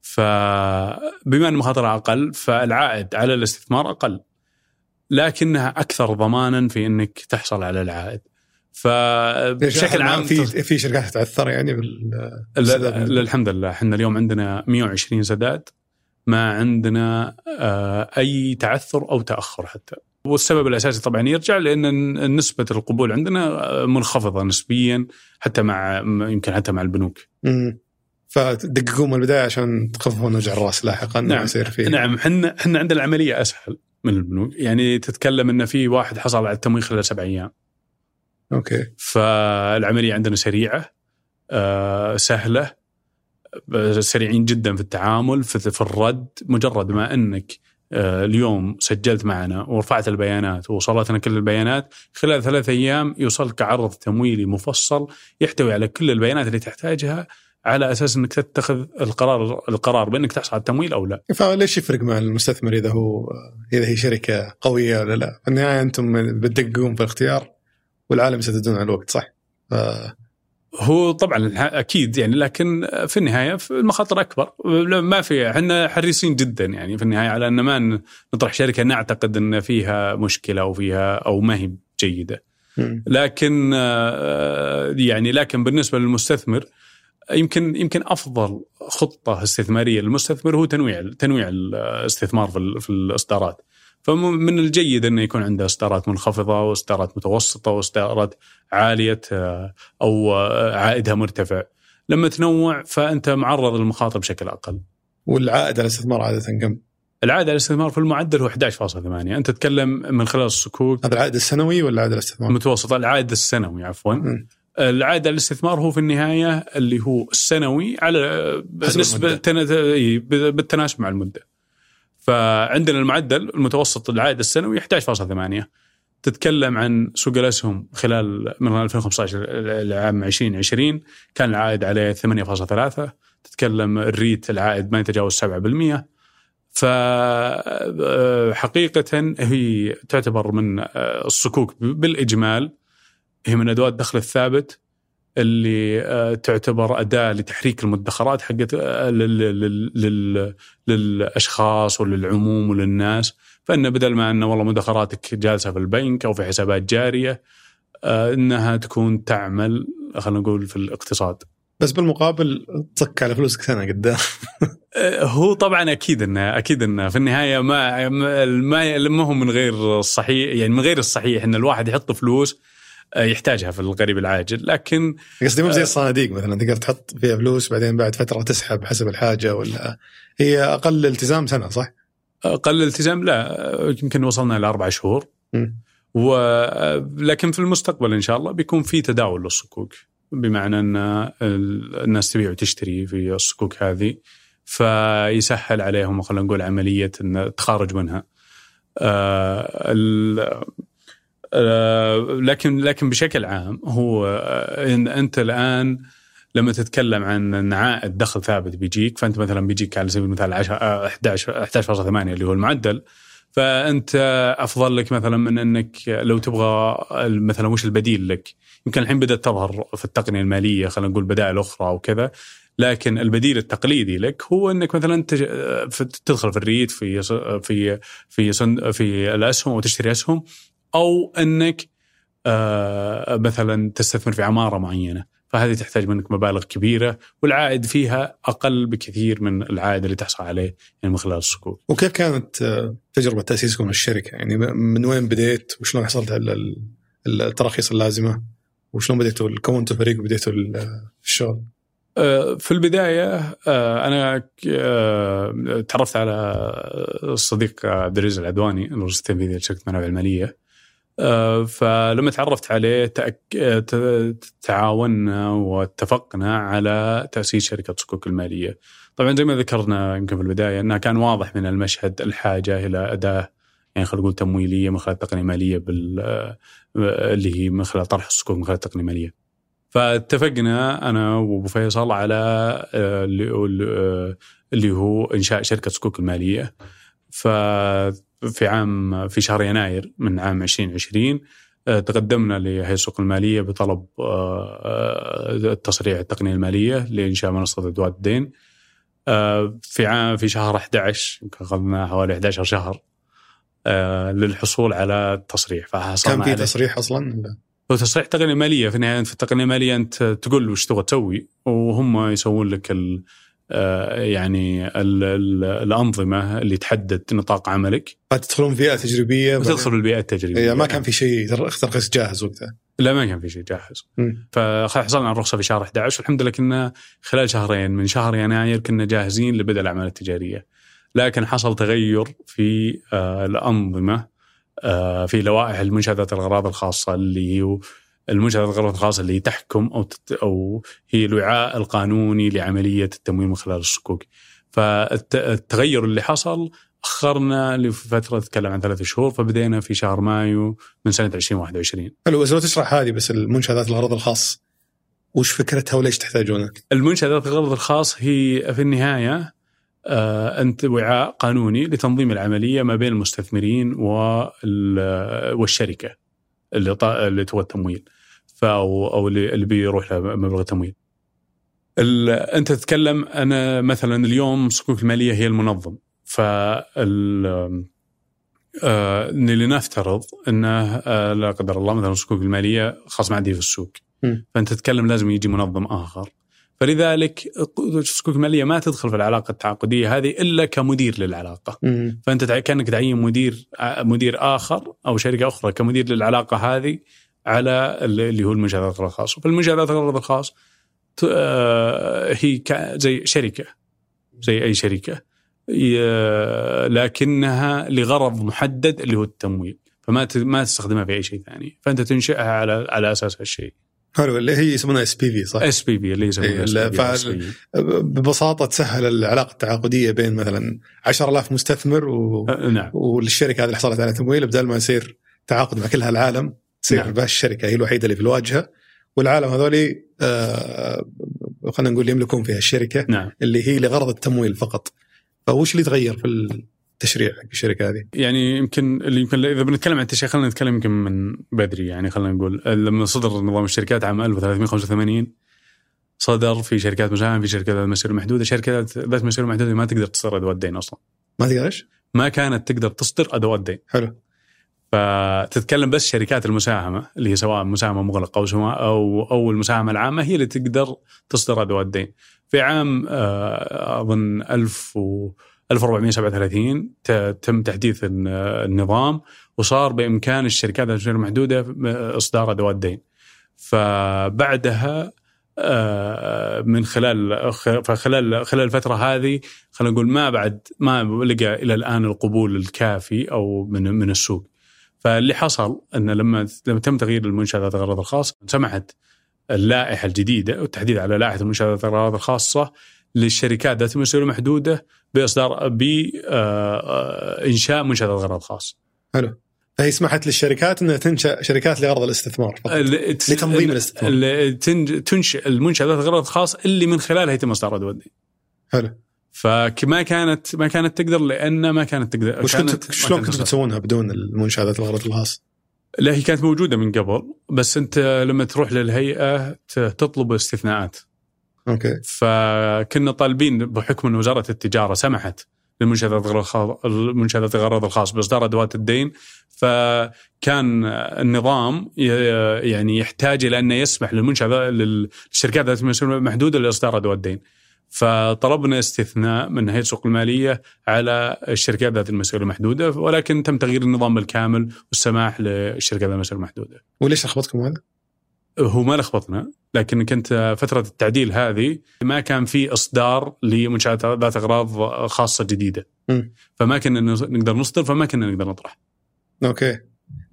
فبما إن مخاطرها أقل فالعائد على الاستثمار أقل. لكنها أكثر ضمانا في إنك تحصل على العائد. فبشكل عام في في شركات تتأثر يعني بال الحمد لله. إحنا اليوم عندنا 120 سداد. ما عندنا آه، أي تعثر أو تأخر حتى. والسبب الأساسي طبعا يرجع لأن نسبة القبول عندنا منخفضة نسبيا حتى مع يمكن حتى مع البنوك. امم فتدققون من البداية عشان تخففون وجع الرأس لاحقا نعم. يصير فيه. نعم. إحنا إحنا عندنا العملية أسهل من البنوك. يعني تتكلم إن في واحد حصل على التمويل خلال سبع أيام. أوكي. فالعملية عندنا سريعة آه سهلة سريعين جدا في التعامل في, في الرد مجرد ما إنك آه اليوم سجلت معنا ورفعت البيانات ووصلتنا كل البيانات خلال ثلاث أيام يوصلك عرض تمويلي مفصل يحتوي على كل البيانات اللي تحتاجها على أساس إنك تتخذ القرار القرار بأنك تحصل على التمويل أو لا. فليش يفرق مع المستثمر إذا هو إذا هي شركة قوية ولا لا؟ في النهاية أنتم بتدققون في الاختيار والعالم يسددون على الوقت صح؟ هو طبعا أكيد يعني لكن في النهاية المخاطر أكبر ما في إحنا حريصين جدا يعني في النهاية على أن ما نطرح شركة نعتقد أن فيها مشكلة أو فيها أو ما هي جيدة. لكن آه، يعني لكن بالنسبة للمستثمر يمكن يمكن أفضل خطة استثمارية للمستثمر هو تنويع تنويع الاستثمار في, في الإصدارات. فمن الجيد إنه يكون عنده اصدارات منخفضة واصدارات متوسطة واصدارات عالية آه، أو آه، عائدها مرتفع. لما تنوع فأنت معرض للمخاطر بشكل أقل. والعائد على الاستثمار عادة كم؟ العائد على الاستثمار في المعدل هو 11.8 أنت تتكلم من خلال الصكوك هذا العائد السنوي ولا العائد الاستثمار؟ المتوسط العائد السنوي عفوا م. العائد على الاستثمار هو في النهاية اللي هو السنوي على نسبه بالتناسب مع المدة. فعندنا المعدل المتوسط العائد السنوي 11.8 تتكلم عن سوق الأسهم خلال من 2015 العام 2020 كان العائد عليه 8.3 تتكلم الريت العائد ما يتجاوز 7% فحقيقة هي تعتبر من الصكوك بالإجمال. هي من أدوات الدخل الثابت. اللي آه، تعتبر أداة لتحريك المدخرات حقت آه، للأشخاص وللعموم وللناس. فإن بدل ما ان والله مدخراتك جالسة في البنك أو في حسابات جارية آه، إنها تكون تعمل خلينا نقول في الاقتصاد. بس بالمقابل تصك على فلوسك سنة قدام. هو طبعا أكيد إنه أكيد إنه. في النهاية ما ما ما هو من غير الصحيح يعني من غير الصحيح إن الواحد يحط فلوس يحتاجها في القريب العاجل لكن قصدي مو زي آه، الصناديق مثلا تقدر تحط فيها فلوس بعدين بعد فترة تسحب حسب الحاجة ولا هي أقل التزام سنة صح؟ أقل التزام لا يمكن وصلنا إلى أربع شهور و لكن في المستقبل إن شاء الله بيكون في تداول للصكوك بمعنى إن الناس تبيع وتشتري في الصكوك هذه فيسهل عليهم خلينا نقول عملية التخارج منها. آه آه، لكن لكن بشكل عام هو آه، إن أنت الآن لما تتكلم عن ان عائد دخل ثابت بيجيك فأنت مثلا بيجيك على سبيل المثال 11 11.8 اللي هو المعدل فأنت أفضل لك مثلا من إنك لو تبغى مثلا وش البديل لك؟ يمكن الحين بدأت تظهر في التقنية المالية خلينا نقول بدائل أخرى أو كذا لكن البديل التقليدي لك هو إنك مثلا تدخل في الريت في في في في الأسهم وتشتري أسهم أو أنك آه مثلا تستثمر في عمارة معينة فهذه تحتاج منك مبالغ كبيرة والعائد فيها أقل بكثير من العائد اللي تحصل عليه يعني من خلال الصكوك. وكيف كانت آه، تجربة تأسيسكم للشركه؟ يعني من وين بديت وشلون حصلت على التراخيص اللازمة؟ وشلون بديتوا كونتوا فريق وبديتوا الشغل؟ آه، في البداية أنا تعرفت على الصديق عبد العزيز العدواني الرئيس التنفيذي لشركة منابع المالية فلما تعرفت عليه تأك... تعاوننا واتفقنا على تأسيس شركة صكوك المالية. طبعا زي ما ذكرنا يمكن في البداية انها كان واضح من المشهد الحاجة إلى أداة يعني خلينا نقول تمويلية من خلال التقنية المالية بال اللي هي من خلال طرح الصكوك من خلال التقنية المالية. فاتفقنا أنا وأبو فيصل على آه، اللي هو إنشاء شركة صكوك المالية. ففي عام في شهر يناير من عام 2020 آه، تقدمنا لهيئة السوق المالية بطلب التصريح التقنية المالية لإنشاء منصة أدوات الدين. آه، في عام في شهر 11 يمكن أخذنا حوالي 11 شهر آه، للحصول على التصريح فحصلنا كان في تصريح أصلا؟ هو تصريح تقنية مالية في النهاية في التقنية المالية أنت تقول وش تبغى تسوي وهم يسوون لك ال آه، يعني ال ال الأنظمة اللي تحدد نطاق عملك. تدخلون فئة تجريبية تدخل البيئة التجريبية. إيه، ما كان في شيء ترخيص جاهز وقتها. لا ما كان في شيء جاهز. فحصلنا على الرخصة في شهر 11 والحمد لله كنا خلال شهرين من شهر يناير كنا جاهزين لبدء الأعمال التجارية. لكن حصل تغير في آه، الأنظمة آه، في لوائح المنشآت الأغراض الخاصة اللي هي المنشات الاغراض الخاصه اللي تحكم أو أو هي الوعاء القانوني لعملية التمويل من خلال الصكوك. فالتغير اللي حصل أخرنا لفترة تتكلم عن ثلاث شهور فبدينا في شهر مايو من سنة 2021. حلو بس لو تشرح هذه بس المنشات الغرض الخاص وش فكرتها وليش تحتاجونها؟ المنشات الغرض الخاص هي في النهاية آه، أنت وعاء قانوني لتنظيم العملية ما بين المستثمرين والشركة اللي اللي تبغى التمويل أو أو اللي بيروح له مبلغ تمويل. أنت تتكلم أنا مثلا اليوم الصكوك المالية هي المنظم فال آه لنفترض إنه آه لا قدر الله مثلا الصكوك المالية خلاص ما عندي في السوق م. فأنت تتكلم لازم يجي منظم آخر فلذلك الصكوك الماليه ما تدخل في العلاقة التعاقدية هذه إلا كمدير للعلاقة. فأنت كأنك تعين مدير مدير آخر أو شركة أخرى كمدير للعلاقة هذه على اللي هو المنشات الغرض الخاص الغرض الخاص هي زي شركة زي أي شركة. لكنها لغرض محدد اللي هو التمويل. فما ما تستخدمها في أي شيء ثاني. فأنت تنشئها على على أساس هالشيء. حلو اللي هي يسمونها SPV صح؟ SPV اللي يسمونها SP ببساطة تسهل العلاقة التعاقدية بين مثلا 10000 مستثمر و... أه نعم والشركة هذه اللي حصلت على تمويل بدل ما يصير تعاقد مع كل هالعالم تصير نعم. الشركة هي الوحيدة اللي في الواجهة والعالم هذول آه خلينا نقول يملكون فيها الشركة نعم. اللي هي لغرض التمويل فقط فوش اللي تغير في التشريع حق الشركة هذه؟ يعني يمكن اللي يمكن إذا بنتكلم عن التشريع خلينا نتكلم يمكن من بدري يعني خلينا نقول لما صدر نظام الشركات عام 1385 صدر في شركات مساهمه في شركات ذات مسيره محدودة، شركات ذات مسيره محدودة ما تقدر تصدر أدوات دين أصلا. ما تقدر إيش؟ ما كانت تقدر تصدر أدوات دين. حلو. فتتكلم بس شركات المساهمة اللي هي سواء مساهمة مغلقة أو أو أو المساهمة العامة هي اللي تقدر تصدر أدوات دين. في عام آه، أظن 1000 و 1437 تم تحديث النظام وصار بإمكان الشركات المحدودة إصدار أدوات دين. فبعدها آه، من خلال فخلال خلال الفترة هذه خلينا نقول ما بعد ما لقى إلى الآن القبول الكافي أو من من السوق. فاللي حصل أن لما لما تم تغيير المنشاه ذات الغرض الخاص سمحت اللائحة الجديدة والتحديد على لائحة المنشاه ذات الغرض الخاصة للشركات ذات المسؤوليه المحدوده باصدار بانشاء منشأة ذات الغرض الخاص. حلو. فهي سمحت للشركات إنها تنشأ شركات لغرض الاستثمار فقط لتنظيم الاستثمار تنشئ المنشأة ذات الغرض الخاص اللي من خلالها يتم اصدار ادوات حلو فما كانت ما كانت تقدر لأن ما كانت تقدر وش كنت شلون كنتوا تسوونها بدون المنشأة ذات الغرض الخاص؟ لا هي كانت موجودة من قبل بس أنت لما تروح للهيئة تطلب استثناءات. أوكي. فكنا طالبين بحكم إن وزارة التجارة سمحت المنشات الغرض الخاص باصدار أدوات الدين فكان النظام يعني يحتاج إلى انه يسمح للمنشاه للشركات ذات المسؤوليه المحدوده لإصدار أدوات الدين. فطلبنا استثناء من هيئه السوق المالية على الشركات ذات المسؤولية المحدودة ولكن تم تغيير النظام بالكامل والسماح للشركات ذات المسؤولية المحدودة. وليش لخبطكم هذا؟ هو ما لخبطنا لكن كنت فترة التعديل هذه ما كان في إصدار لمنشآت ذات أغراض خاصة جديدة. م. فما كنا نقدر نصدر فما كنا نقدر نطرح. أوكي.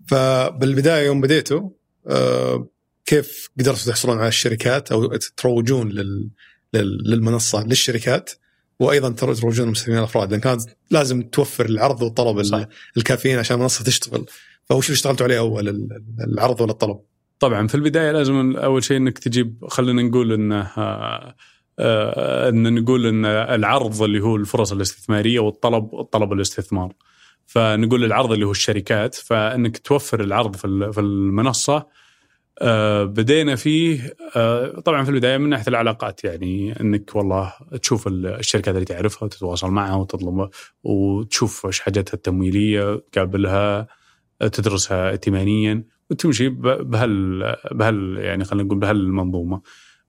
فبالبداية يوم بديتوا آه، كيف قدرتوا تحصلون على الشركات أو تروجون لل للمنصة للشركات وأيضا تروجون المستثمرين الأفراد لأن كانت لازم توفر العرض والطلب صح. الكافيين عشان المنصة تشتغل فوش اللي اشتغلتوا عليه أول العرض ولا الطلب؟ طبعا في البداية لازم أول شيء إنك تجيب خلينا نقول إنه آه، آه، إن نقول إن العرض اللي هو الفرص الاستثمارية والطلب الطلب الاستثمار. فنقول العرض اللي هو الشركات فإنك توفر العرض في المنصة آه، بدينا فيه طبعا في البداية من ناحية العلاقات يعني إنك والله تشوف الشركات اللي تعرفها وتتواصل معها وتطلب وتشوف إيش حاجتها التمويلية تقابلها تدرسها ائتمانيا وتمشي بهال بهال يعني خلينا نقول بهالمنظومة.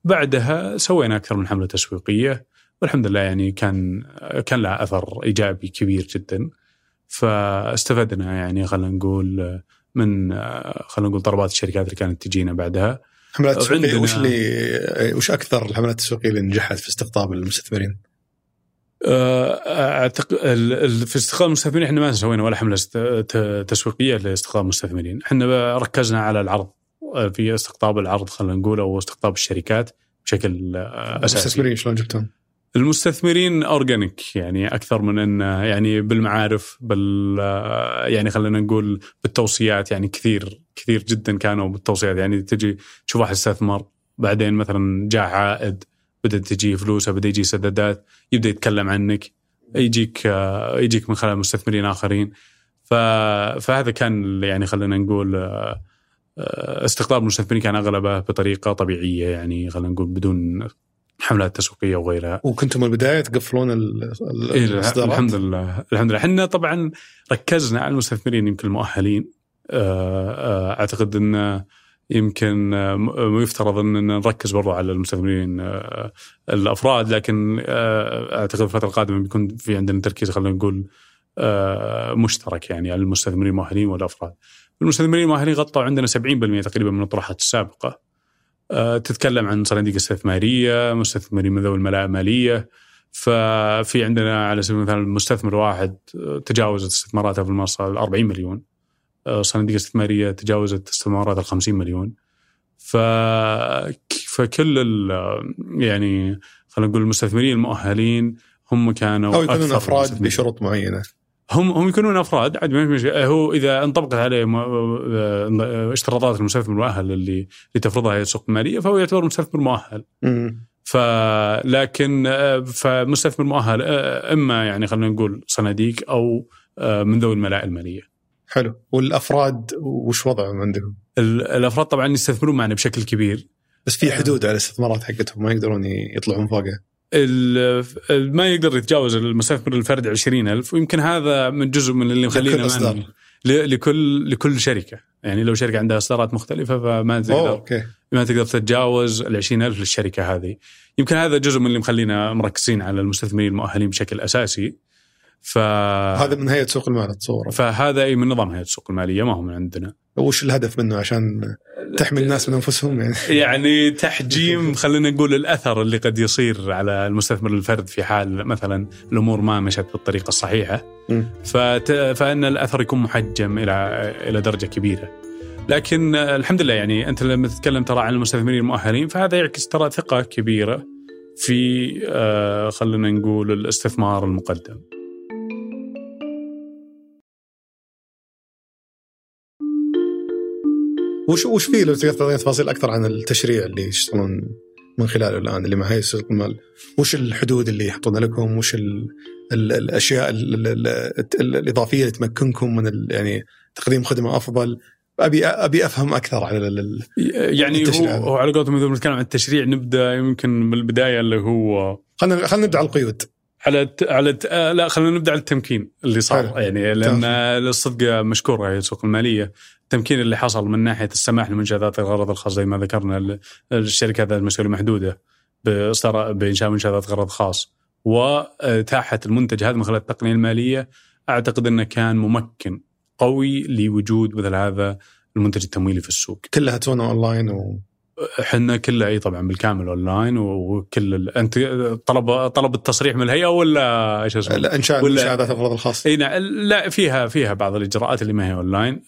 بعدها سوينا أكثر من حملة تسويقية والحمد لله يعني كان كان لها أثر إيجابي كبير جدا. فاستفدنا يعني خلينا نقول من خلينا نقول طلبات الشركات اللي كانت تجينا بعدها حملات تسويقية وش اللي وش أكثر الحملات التسويقية اللي نجحت في استقطاب المستثمرين؟ آه، اعتقد في استقطاب المستثمرين إحنا ما سوينا ولا حملة تسويقية لاستقطاب المستثمرين، إحنا ركزنا على العرض في استقطاب العرض خلينا نقول أو استقطاب الشركات بشكل أساسي. المستثمرين شلون جبتهم؟ المستثمرين أورجانيك يعني أكثر من إن يعني بالمعارف بال يعني خلينا نقول بالتوصيات يعني كثير كثير جدا كانوا بالتوصيات يعني تجي تشوف واحد استثمر بعدين مثلا جاء عائد بدأت تجي فلوسه بدأ يجي سدادات يبدأ يتكلم عنك يجيك يجيك من خلال مستثمرين آخرين. فهذا كان يعني خلينا نقول استقطاب المستثمرين كان أغلبه بطريقة طبيعية يعني خلينا نقول بدون حملات تسويقية وغيرها وكنتم من البداية تقفلون إيه الحمد لله الحمد لله. إحنا طبعا ركزنا على المستثمرين يمكن المؤهلين. آه، آه، أعتقد إن يمكن يفترض إن نركز برضو على المستثمرين آه، الأفراد لكن أعتقد الفترة القادمة بيكون في عندنا تركيز خلينا نقول مشترك يعني على المستثمرين المؤهلين والأفراد. المستثمرين المؤهلين غطوا عندنا 70% تقريبا من الطروحات السابقة. آه، تتكلم عن صناديق استثماريه، مستثمرين من ذوي الملاءه الماليه، ففي عندنا على سبيل المثال مستثمر واحد آه، تجاوزت استثماراته في المنصة ال 40 مليون. آه، صناديق استثمارية تجاوزت استثمارات ال 50 مليون. ف فكل يعني خلينا نقول المستثمرين المؤهلين هم كانوا أو يكونون أفراد بشروط معينة. هم هم يكونون أفراد عاد ما هو إذا انطبقت عليه اشتراطات المستثمر المؤهل اللي اللي تفرضها هيئه السوق الماليه فهو يعتبر مستثمر مؤهل. فلكن فمستثمر مؤهل إما يعني خلينا نقول صناديق أو من ذوي الملاءه المالية. حلو. والأفراد وش وضعهم عندكم؟ الأفراد طبعا يستثمرون معنا بشكل كبير. بس في حدود على الاستثمارات حقتهم ما يقدرون يطلعون فوقها. ما يقدر يتجاوز المستثمر الفردي 20000 ويمكن هذا من جزء من اللي مخلينا لكل لكل شركة. يعني لو شركة عندها إصدارات مختلفة فما تقدر أوكي. ما تقدر تتجاوز ال 20000 للشركة هذه. يمكن هذا جزء من اللي مخلينا مركزين على المستثمرين المؤهلين بشكل أساسي. ف هذا من هيئة سوق المال اتصور فهذا أي من نظام هيئة السوق المالية ما هو من عندنا. وش الهدف منه؟ عشان تحمي الناس من أنفسهم يعني. يعني تحجيم خلينا نقول الأثر اللي قد يصير على المستثمر الفرد في حال مثلا الأمور ما مشت بالطريقة الصحيحة. فت... فإن الأثر يكون محجم إلى إلى درجة كبيرة. لكن الحمد لله يعني أنت لما تتكلم ترى عن المستثمرين المؤهلين فهذا يعكس ترى ثقة كبيرة في آه، خلينا نقول الاستثمار المقدم. وش وش فيه لو تقدر تعطينا تفاصيل أكثر عن التشريع اللي يشتغلون من خلاله الآن اللي مع هيئه سوق المال وش الحدود اللي يحطونها لكم؟ وش ال ال الأشياء ال ال ال الإضافية اللي تمكنكم من يعني تقديم خدمة أفضل؟ ابي أبي أفهم أكثر ال يعني هو, هو على قولتهم إذا بنتكلم عن التشريع نبدأ يمكن من البداية اللي هو خلينا خلينا نبدأ على القيود. على الت... على الت... آه لا خلينا نبدأ على التمكين اللي صار. حلو. يعني لأن الصدق مشكوره هي السوق المالية. التمكين اللي حصل من ناحية السماح لمنشات الغرض الخاص زي ما ذكرنا الشركات المسؤوليه محدودة بإنشاء منشات غرض خاص واتاحه المنتج هذا من خلال التقنية المالية أعتقد إنه كان ممكن قوي لوجود مثل هذا المنتج التمويلي في السوق. كلها تونا أونلاين و إحنا كله اي طبعا بالكامل اونلاين وكل ال... انت طلب طلب التصريح من الهيئة ولا إيش اسمه؟ انشاء ذات الاغراض الخاصه إي نعم لا فيها فيها بعض الإجراءات اللي ما هي اونلاين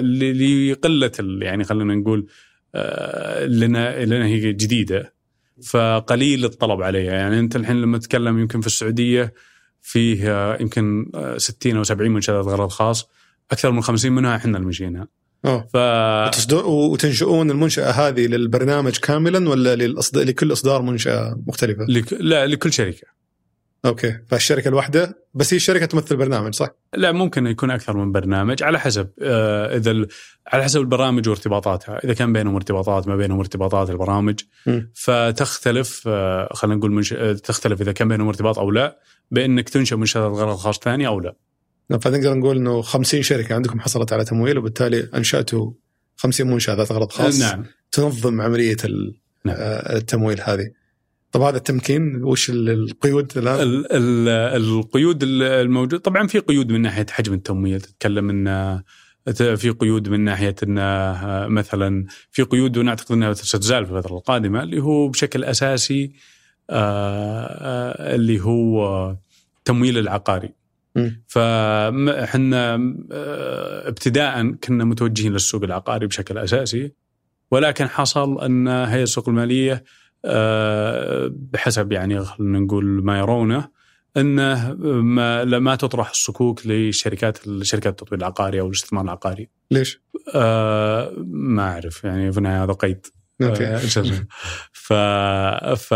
لقلة ال- يعني خلينا نقول آه، لنا لنا هي جديدة فقليل الطلب عليها. يعني أنت الحين لما تتكلم يمكن في السعودية فيه آه، يمكن آه، 60 أو 70 منشاه ذات غرض خاص أكثر من 50 منها إحنا اللي مشيناها آه ف وتنشؤون المنشأة هذه للبرنامج كاملا ولا للأصد... لكل أصدار منشأة مختلفة؟ لك... لا لكل شركة أوكي فالشركة الواحدة بس هي الشركة تمثل برنامج صح؟ لا ممكن يكون أكثر من برنامج على حسب آه، إذا ال- على حسب البرامج وارتباطاتها، إذا كان بينهم ارتباطات ما بينهم ارتباطات البرامج مم. فتختلف آه، خلينا نقول منش... آه، تختلف إذا كان بينهم ارتباط أو لا بأنك تنشأ منشأة غرض خاص ثاني أو لا. فنقدر نقول إنه 50 شركة عندكم حصلت على تمويل وبالتالي أنشأتوا 50 منشأة ذات غرض خاص نعم تنظم عملية ال- نعم. آه، التمويل هذه. طب هذا التمكين وش ال- القيود الآن؟ ال- ال- القيود ال- الموجود طبعا في قيود من ناحية حجم التمويل تتكلم إن في قيود من ناحية إن مثلا في قيود ونعتقد إنها ستزال في الفترة القادمة اللي هو بشكل أساسي آه، آه، اللي هو تمويل العقاري. فاحنا آه، ابتداء كنا متوجهين للسوق العقاري بشكل أساسي ولكن حصل أن هيئه السوق المالية آه، بحسب يعني خلينا نقول ما يرونه انه ما لما تطرح الصكوك لشركات شركات التطوير العقاري أو الاستثمار العقاري ليش؟ آه، ما أعرف يعني في النهاية هذا قيد أوكي آه،؟ ف ف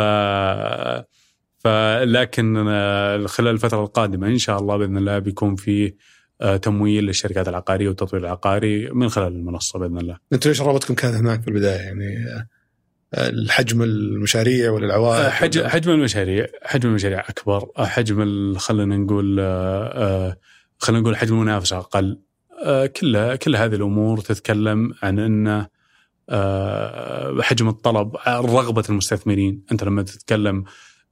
فلكن آه، خلال الفترة القادمة إن شاء الله بإذن الله بيكون في آه، تمويل للشركات العقارية والتطوير العقاري من خلال المنصة بإذن الله. أنتم ليش رغبتكم كانت هناك في البداية يعني آه، الحجم المشاريع ولا العوائد؟ حجم حجم المشاريع حجم المشاريع أكبر حجم خلينا نقول خلينا نقول حجم المنافسة أقل كلها كل هذه الأمور تتكلم عن أن آه، حجم الطلب رغبة المستثمرين أنت لما تتكلم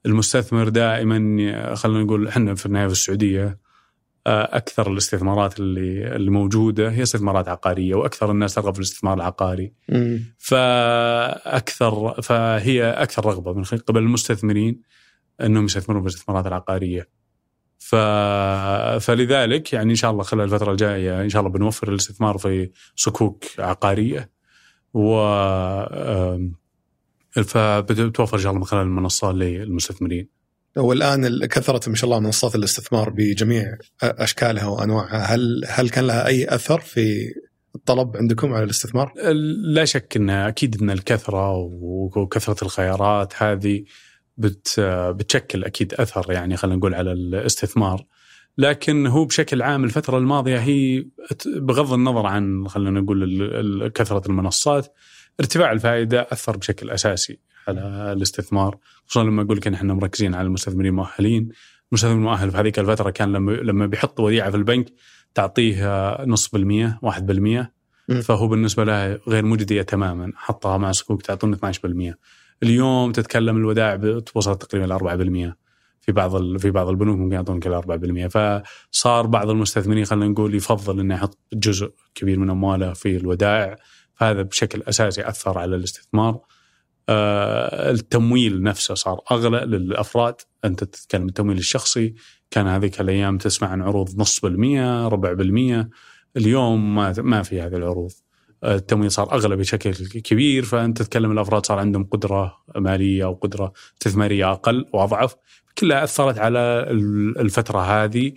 المستثمر دائما خلينا نقول إحنا في النهاية في السعودية آه، أكثر الاستثمارات اللي اللي موجودة هي استثمارات عقارية وأكثر الناس ترغب في الاستثمار العقاري مم. فأكثر فهي أكثر رغبة من قبل المستثمرين إنهم يستثمرون في الاستثمارات العقارية. ف... فلذلك يعني إن شاء الله خلال الفترة الجاية إن شاء الله بنوفر الاستثمار في صكوك عقارية و فبتوفر إن شاء الله من خلال المنصه للمستثمرين. والان ال- كثرت ما شاء الله منصات الاستثمار بجميع أشكالها وأنواعها، هل هل كان لها أي أثر في الطلب عندكم على الاستثمار؟ لا شك إن أكيد إن الكثرة وكثرة الخيارات هذه بت بتشكل أكيد أثر يعني خلينا نقول على الاستثمار لكن هو بشكل عام الفترة الماضية هي بغض النظر عن خلينا نقول كثرة المنصات ارتفاع الفائدة أثر بشكل أساسي على الاستثمار خصوصا لما أقول لك إن إحنا مركزين على المستثمرين المؤهلين. المستثمر المؤهل في هذيك الفترة كان لما لما بيحط وديعة في البنك تعطيه نص بالمية واحد بالمية. فهو بالنسبة له غير مجدية تماما حطها مع صكوك تعطون 12% اليوم تتكلم الودائع وصلت تقريبا ل 4% في بعض ال- في بعض البنوك ممكن يعطون كل 4% فصار بعض المستثمرين خلينا نقول يفضل إنه يحط جزء كبير من أمواله في الودائع فهذا بشكل أساسي أثر على الاستثمار. آه، التمويل نفسه صار أغلى للأفراد. أنت تتكلم التمويل الشخصي كان هذيك الأيام تسمع عن عروض نص بالمية ربع بالمية. اليوم ما ما في هذه العروض. آه، التمويل صار أغلى بشكل كبير. فأنت تتكلم الأفراد صار عندهم قدرة مالية أو قدرة استثمارية أقل وأضعف. كلها أثرت على ال- الفترة هذه.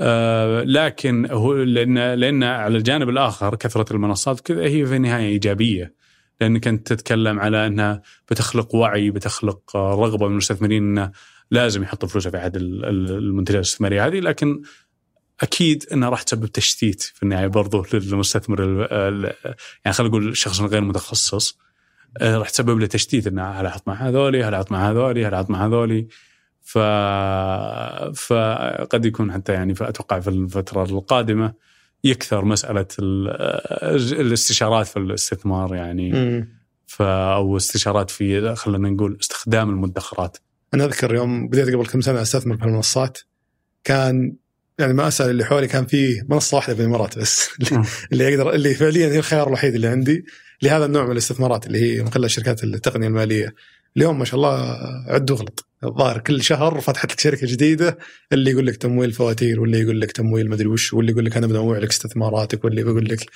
آه، لكن هو لأن لأن على الجانب الآخر كثرة المنصات كذا هي في النهاية إيجابية. لأنك أنت تتكلم على أنها بتخلق وعي بتخلق رغبة من المستثمرين إنه لازم يحطوا فلوسه في احد ال- ال- المنتجات الاستثمارية هذه. لكن أكيد أنها راح تسبب تشتيت في النهاية برضو للمستثمر يعني خلينا نقول الشخص الغير متخصص. آه، راح تسبب له تشتيت إنه هل أحط مع هذولي؟ هل أحط مع هذولي؟ هل أحط مع هذولي؟ ف فقد يكون حتى يعني أتوقع في الفترة القادمة يكثر مسألة ال- الاستشارات في الاستثمار يعني. ف أو استشارات في خلينا نقول استخدام المدخرات. أنا أذكر يوم بديت قبل كم سنة أستثمر في المنصات كان يعني ما أسأل اللي حولي كان في منصة واحدة في الإمارات بس اللي- اللي أقدر اللي فعليا هي الخيار الوحيد اللي عندي لهذا النوع من الاستثمارات اللي هي من خلال شركات التقنية المالية. اليوم ما شاء الله عد واغلط الظاهر كل شهر فتحت لك شركة جديدة اللي يقول لك تمويل فواتير واللي يقول لك تمويل مدري وش واللي يقول لك أنا بنوع لك استثماراتك واللي بيقول لك.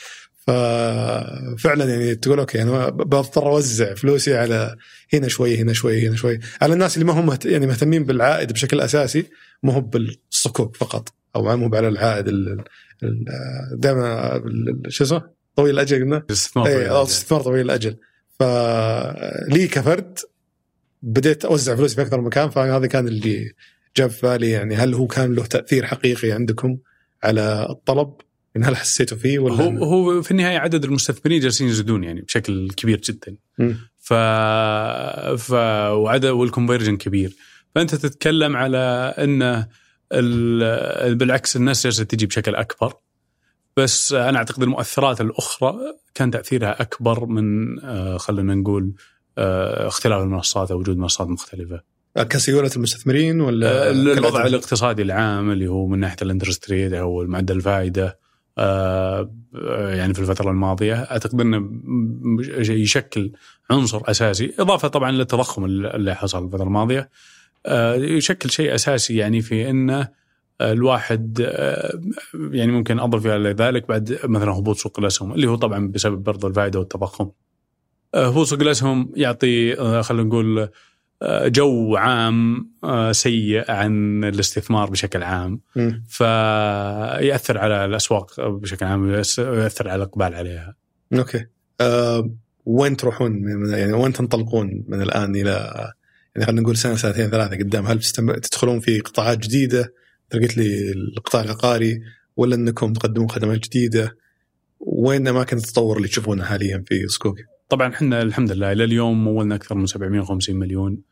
ففعلا يعني تقول okay أنا بضطر أوزع فلوسي على هنا شوي هنا شوي هنا شوي. على الناس اللي ما هم. يعني مهتمين بالعائد بشكل أساسي مو هو بالصكوك فقط أو مو على العائد دائما شو اسمه؟ طويل الأجل قلنا؟ استثمار طويل الأجل. فلي كفرد بديت أوزع فلوسي في أكثر مكان فهذا كان اللي جاب في بالي يعني هل هو كان له تأثير حقيقي عندكم على الطلب؟ يعني هل حسيتوا فيه ولا هو هو في النهاية عدد المستثمرين جالسين يزيدون يعني بشكل كبير جدا. م. ف ف وعدد وال conversion كبير. فأنت تتكلم على انه ال... بالعكس الناس جالسة تجي بشكل أكبر. بس أنا أعتقد المؤثرات الأخرى كان تأثيرها أكبر من آه، خلينا نقول اختلاف المنصات أو وجود منصات مختلفة. كسيولة المستثمرين ولا آه، الوضع الاقتصادي العام اللي هو من ناحية ال interest rate أو معدل الفائده آه، يعني في الفترة الماضية أعتقد إنه يشكل عنصر أساسي إضافة طبعا للتضخم اللي حصل الفترة الماضية يشكل شيء أساسي يعني في إنه الواحد يعني ممكن اضف إلى ذلك بعد مثلا هبوط سوق الأسهم اللي هو طبعا بسبب برضه الفائده والتضخم. هو سوق الاسهم يعطي آه، خلينا نقول آه، جو عام آه، سيء عن الاستثمار بشكل عام. م. فيأثر على الأسواق بشكل عام يأثر على الإقبال عليها. okay. أه وين تروحون يعني وين تنطلقون من الآن إلى يعني خلينا نقول سنة سنتين ثلاثة قدام؟ هل تدخلون في قطاعات جديدة؟ قلت لي القطاع العقاري ولا أنكم تقدمون خدمات جديدة؟ وين أماكن التطور اللي تشوفونها حاليا في صكوك؟ طبعا إحنا الحمد لله إلى اليوم مولنا أكثر من 750 مليون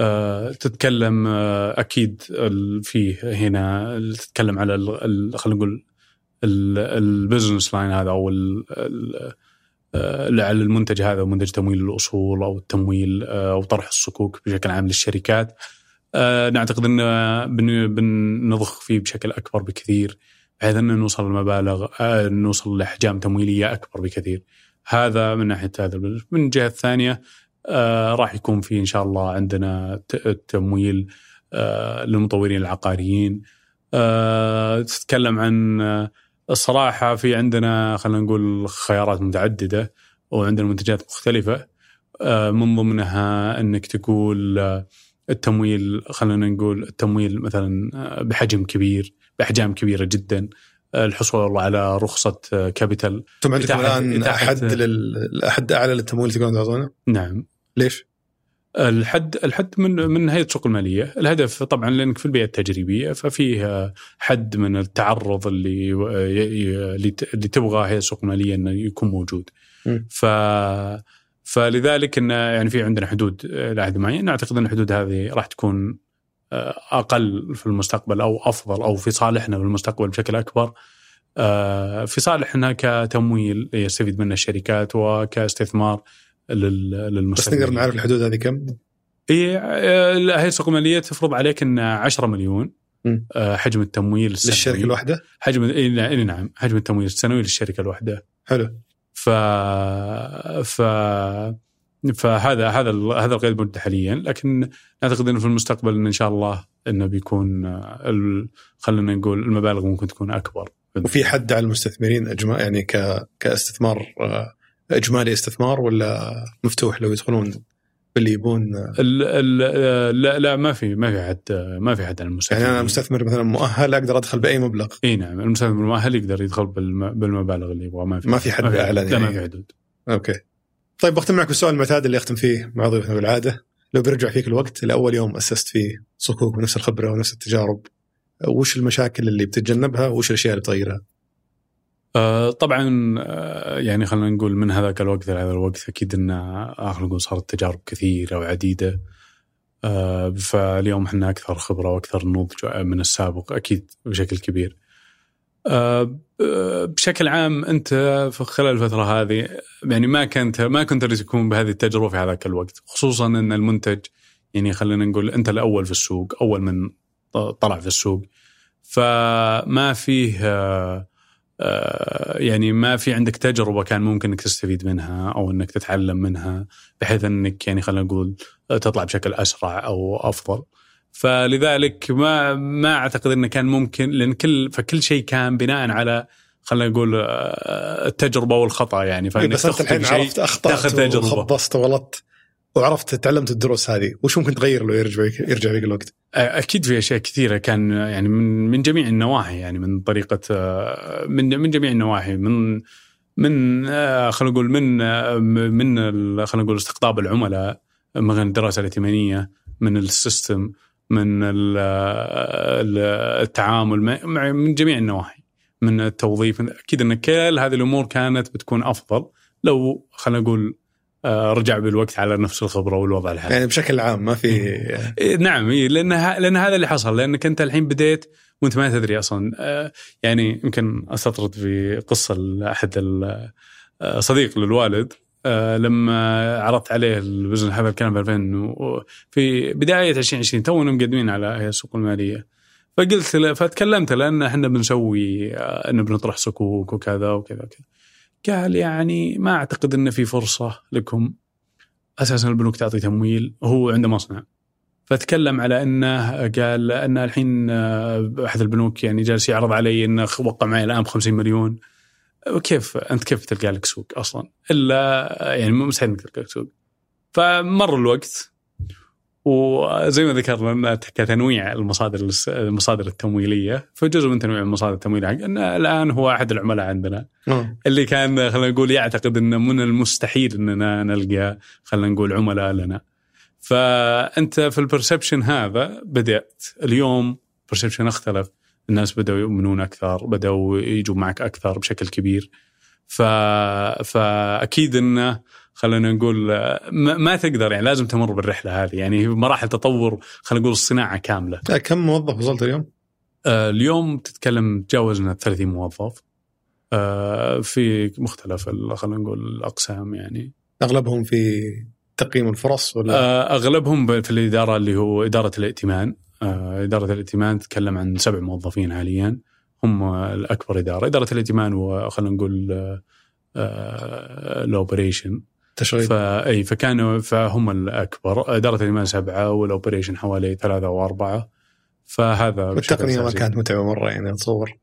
أه تتكلم أه أكيد فيه هنا تتكلم على خلينا نقول ال business line هذا أو آه، على المنتج هذا منتج تمويل الأصول أو التمويل آه، أو طرح الصكوك بشكل عام للشركات نعتقد إن بنضخ فيه بشكل أكبر بكثير بحيث إن نوصل لمبالغ نوصل لأحجام تمويلية أكبر بكثير. هذا من ناحية هذا. من الجهه الثانية آه راح يكون في إن شاء الله عندنا تمويل آه للمطورين العقاريين. آه تتكلم عن الصراحة في عندنا خلينا نقول خيارات متعددة وعندنا منتجات مختلفة. آه من ضمنها إنك تقول آه التمويل خلينا نقول التمويل مثلا آه، بحجم كبير بأحجام كبيرة جدا. الحصول على رخصة كابيتال أنتم عندكم الآن حد الحد أعلى للتمويل تقدرون تعطونه؟ نعم ليش؟ الحد الحد من من هيئه السوق المالية، الهدف طبعا لأنك في البيئة التجريبية ففيه حد من التعرض اللي اللي تبغى هيئه السوق المالية إنه يكون موجود. م. ف فلذلك انه يعني في عندنا حدود لحد معين، نعتقد إن الحدود هذه راح تكون أقل في المستقبل أو أفضل أو في صالحنا في المستقبل بشكل أكبر آه، في صالحنا كتمويل يستفيد منه الشركات وكاستثمار للمستثمرين. بس نقدر نعرف الحدود هذه كم؟ هي هيئه السوق الماليه تفرض عليك إن 10 مليون آه، حجم التمويل السنوي للشركة الواحدة؟ حجم إي نعم حجم التمويل السنوي للشركة الواحدة. حلو. ف ف فهذا هذا هذا القيد الموجود حاليا لكن نعتقد إنه في المستقبل إن, ان شاء الله إنه بيكون خلينا نقول المبالغ ممكن تكون أكبر. وفي حد على المستثمرين إجماع يعني ك كاستثمار آه، إجمالي استثمار ولا مفتوح لو يدخلون باللي يبون؟ لا لا ما في ما في حد ما في حد على المستثمر يعني أنا مستثمر مثلا مؤهل أقدر أدخل بأي مبلغ؟ إي نعم المستثمر المؤهل يقدر يدخل بالمبالغ اللي يبغى ما في ما في حد أعلى يعني. لا ما في حدود. okay. طيب بختم معك بالسؤال المعتاد اللي أختم فيه مع ضيوفنا بالعاده لو برجع فيك الوقت لأول يوم أسست فيه صكوك ونفس الخبرة ونفس التجارب وش المشاكل اللي بتتجنبها وش الأشياء اللي بتغيرها؟ آه طبعا آه يعني خلينا نقول من هذاك الوقت لهذا الوقت أكيد إن خلينا نقول صارت تجارب كثيرة وعديدة آه فاليوم إحنا أكثر خبرة وأكثر نضج من السابق أكيد بشكل كبير. آه، بشكل عام انت في خلال الفترة هذه يعني ما كنت ما كنت تكون بهذه التجربة في هذاك الوقت خصوصا إن المنتج يعني خلينا نقول أنت الأول في السوق أول من طلع في السوق فما فيه آه، آه، يعني ما في عندك تجربة كان ممكن إنك تستفيد منها أو إنك تتعلم منها بحيث إنك يعني خلينا نقول تطلع بشكل أسرع أو أفضل. فلذلك ما ما أعتقد إنه كان ممكن لأن كل فكل شيء كان بناء على خلينا نقول آه، التجربة والخطأ يعني فإنك بس انت الحين عرفت أخطأت وخبصت وغلطت وعرفت تعلمت الدروس هذه وش ممكن تغير لو يرجع بيك يرجع بيك الوقت؟ أكيد في أشياء كثيرة كان يعني من من جميع النواحي يعني من طريقة من من جميع النواحي من من خلينا نقول من من خلينا نقول استقطاب العملاء من الدراسة الائتمانية من السيستم من التعامل من جميع النواحي من التوظيف. أكيد إن كل هذه الأمور كانت بتكون أفضل لو خلينا نقول آه، رجع بالوقت على نفس الخبرة والوضع الحالي. يعني بشكل عام ما في إيه، نعم لأن لأن هذا اللي حصل لانك انت الحين بديت وأنت ما تدري أصلا. آه، يعني يمكن أستطرد في قصة لاحد آه، صديق للوالد لما عرضت عليه البزنس هذا الكلام في 2000 في بداية 2020 تونا مقدمين على السوق المالية. فقلت له فتكلمت لأن إحنا بنسوي انه بنطرح صكوك وكذا وكذا وكذا. قال يعني ما أعتقد إن في فرصة لكم أساسا البنوك تعطي تمويل هو عنده مصنع. فتكلم على أنه قال أن الحين آه، أحد البنوك يعني جالس يعرض علي إنه وقع معي الآن ب 50 مليون. وكيف أنت كيف تلقى لك سوق أصلا؟ إلا يعني مستحيل إنك تلقى لك سوق. فمر الوقت وزي ما ذكرنا كتنويع المصادر المصادر التمويلية فجزء من تنويع المصادر التمويلية ان الآن هو أحد العملاء عندنا أوه. اللي كان خلينا نقول يعتقد إنه من المستحيل إننا نلقى خلينا نقول عملاء لنا فأنت في ال perception هذا بدأت اليوم perception اختلف الناس بدأوا يؤمنون أكثر بدأوا يجوا معك أكثر بشكل كبير ف... فأكيد إنه خلينا نقول ما تقدر يعني لازم تمر بالرحلة هذه يعني مراحل تطور خلينا نقول الصناعه كاملة. كم موظف وصلت اليوم؟ آه اليوم تتكلم تجاوزنا 30 موظف آه في مختلف خلينا نقول الأقسام يعني. أغلبهم في تقييم الفرص ولا؟ آه أغلبهم في الإدارة اللي هو إدارة الائتمان آه إدارة الائتمان تتكلم عن سبع موظفين حاليا. هم الأكبر إدارة، إدارة الائتمان وخلينا نقول آه ال operation. تشغيل. فاي فكانوا فهم الأكبر. إدارة الائتمان سبعة وال operation حوالي ثلاثة أو اربعه فهذا التقنيه ما كانت متعبة مرة يعني أتصور.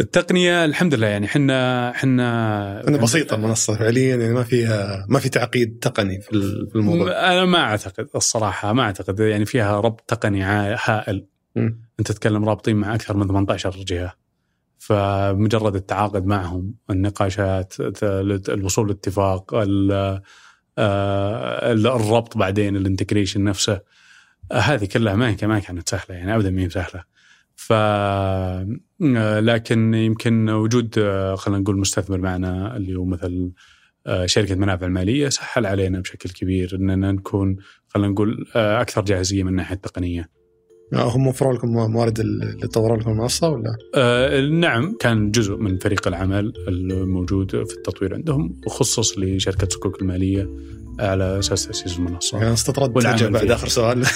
التقنية الحمد لله يعني إحنا إحنا بسيطة المنصة فعليا يعني ما فيها ما في تعقيد تقني في الموضوع. أنا ما أعتقد الصراحة ما أعتقد يعني فيها ربط تقني هائل. م. أنت تتكلم رابطين مع أكثر من 18 جهة. فمجرد التعاقد معهم النقاشات الوصول لاتفاق آه، الربط بعدين الانتجريشن نفسه هذه كلها ما ما كانت سهلة يعني ابدا ما هي سهلة. ف آه، لكن يمكن وجود آه، خلينا نقول مستثمر معنا اللي هو مثل شركة منافع الماليه سهل علينا بشكل كبير إننا نكون خلينا نقول أكثر جاهزية من الناحية التقنية. هم وفروا لكم موارد اللي طوروا لكم المنصة ولا؟ آه نعم كان جزء من فريق العمل الموجود في التطوير عندهم وخصص لشركة سكوك المالية على أساس تأسيس المنصة. يعني استطرد فجأة بعد آخر سؤال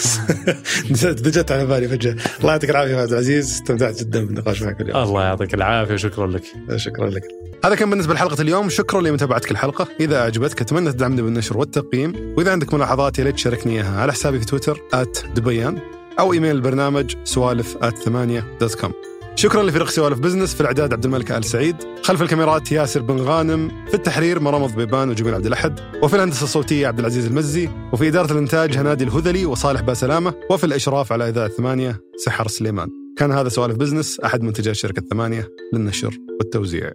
جت على بالي فجأة. الله يعطيك العافية عبد العزيز استمتعت جدا بالنقاش معك اليوم. الله يعطيك العافية شكرا لك. شكرا لك. هذا كان بالنسبة لحلقة اليوم شكرا لمتابعتك الحلقة إذا أعجبتك أتمنى تدعمني بالنشر والتقييم وإذا عندك ملاحظات يا ريت تشاركني اياها على حسابي في تويتر @دبيان أو إيميل البرنامج سوالف at ثمانية dot com شكرا لفريق سوالف بزنس في الإعداد عبد الملك آل سعيد خلف الكاميرات ياسر بن غانم في التحرير مرمض بيبان وجميل عبد الأحد وفي الهندسة الصوتية عبد العزيز المزي وفي إدارة الإنتاج هنادي الهذلي وصالح باسلامة وفي الإشراف على إذاعة ثمانية سحر سليمان. كان هذا سوالف بزنس أحد منتجات شركة ثمانية للنشر والتوزيع.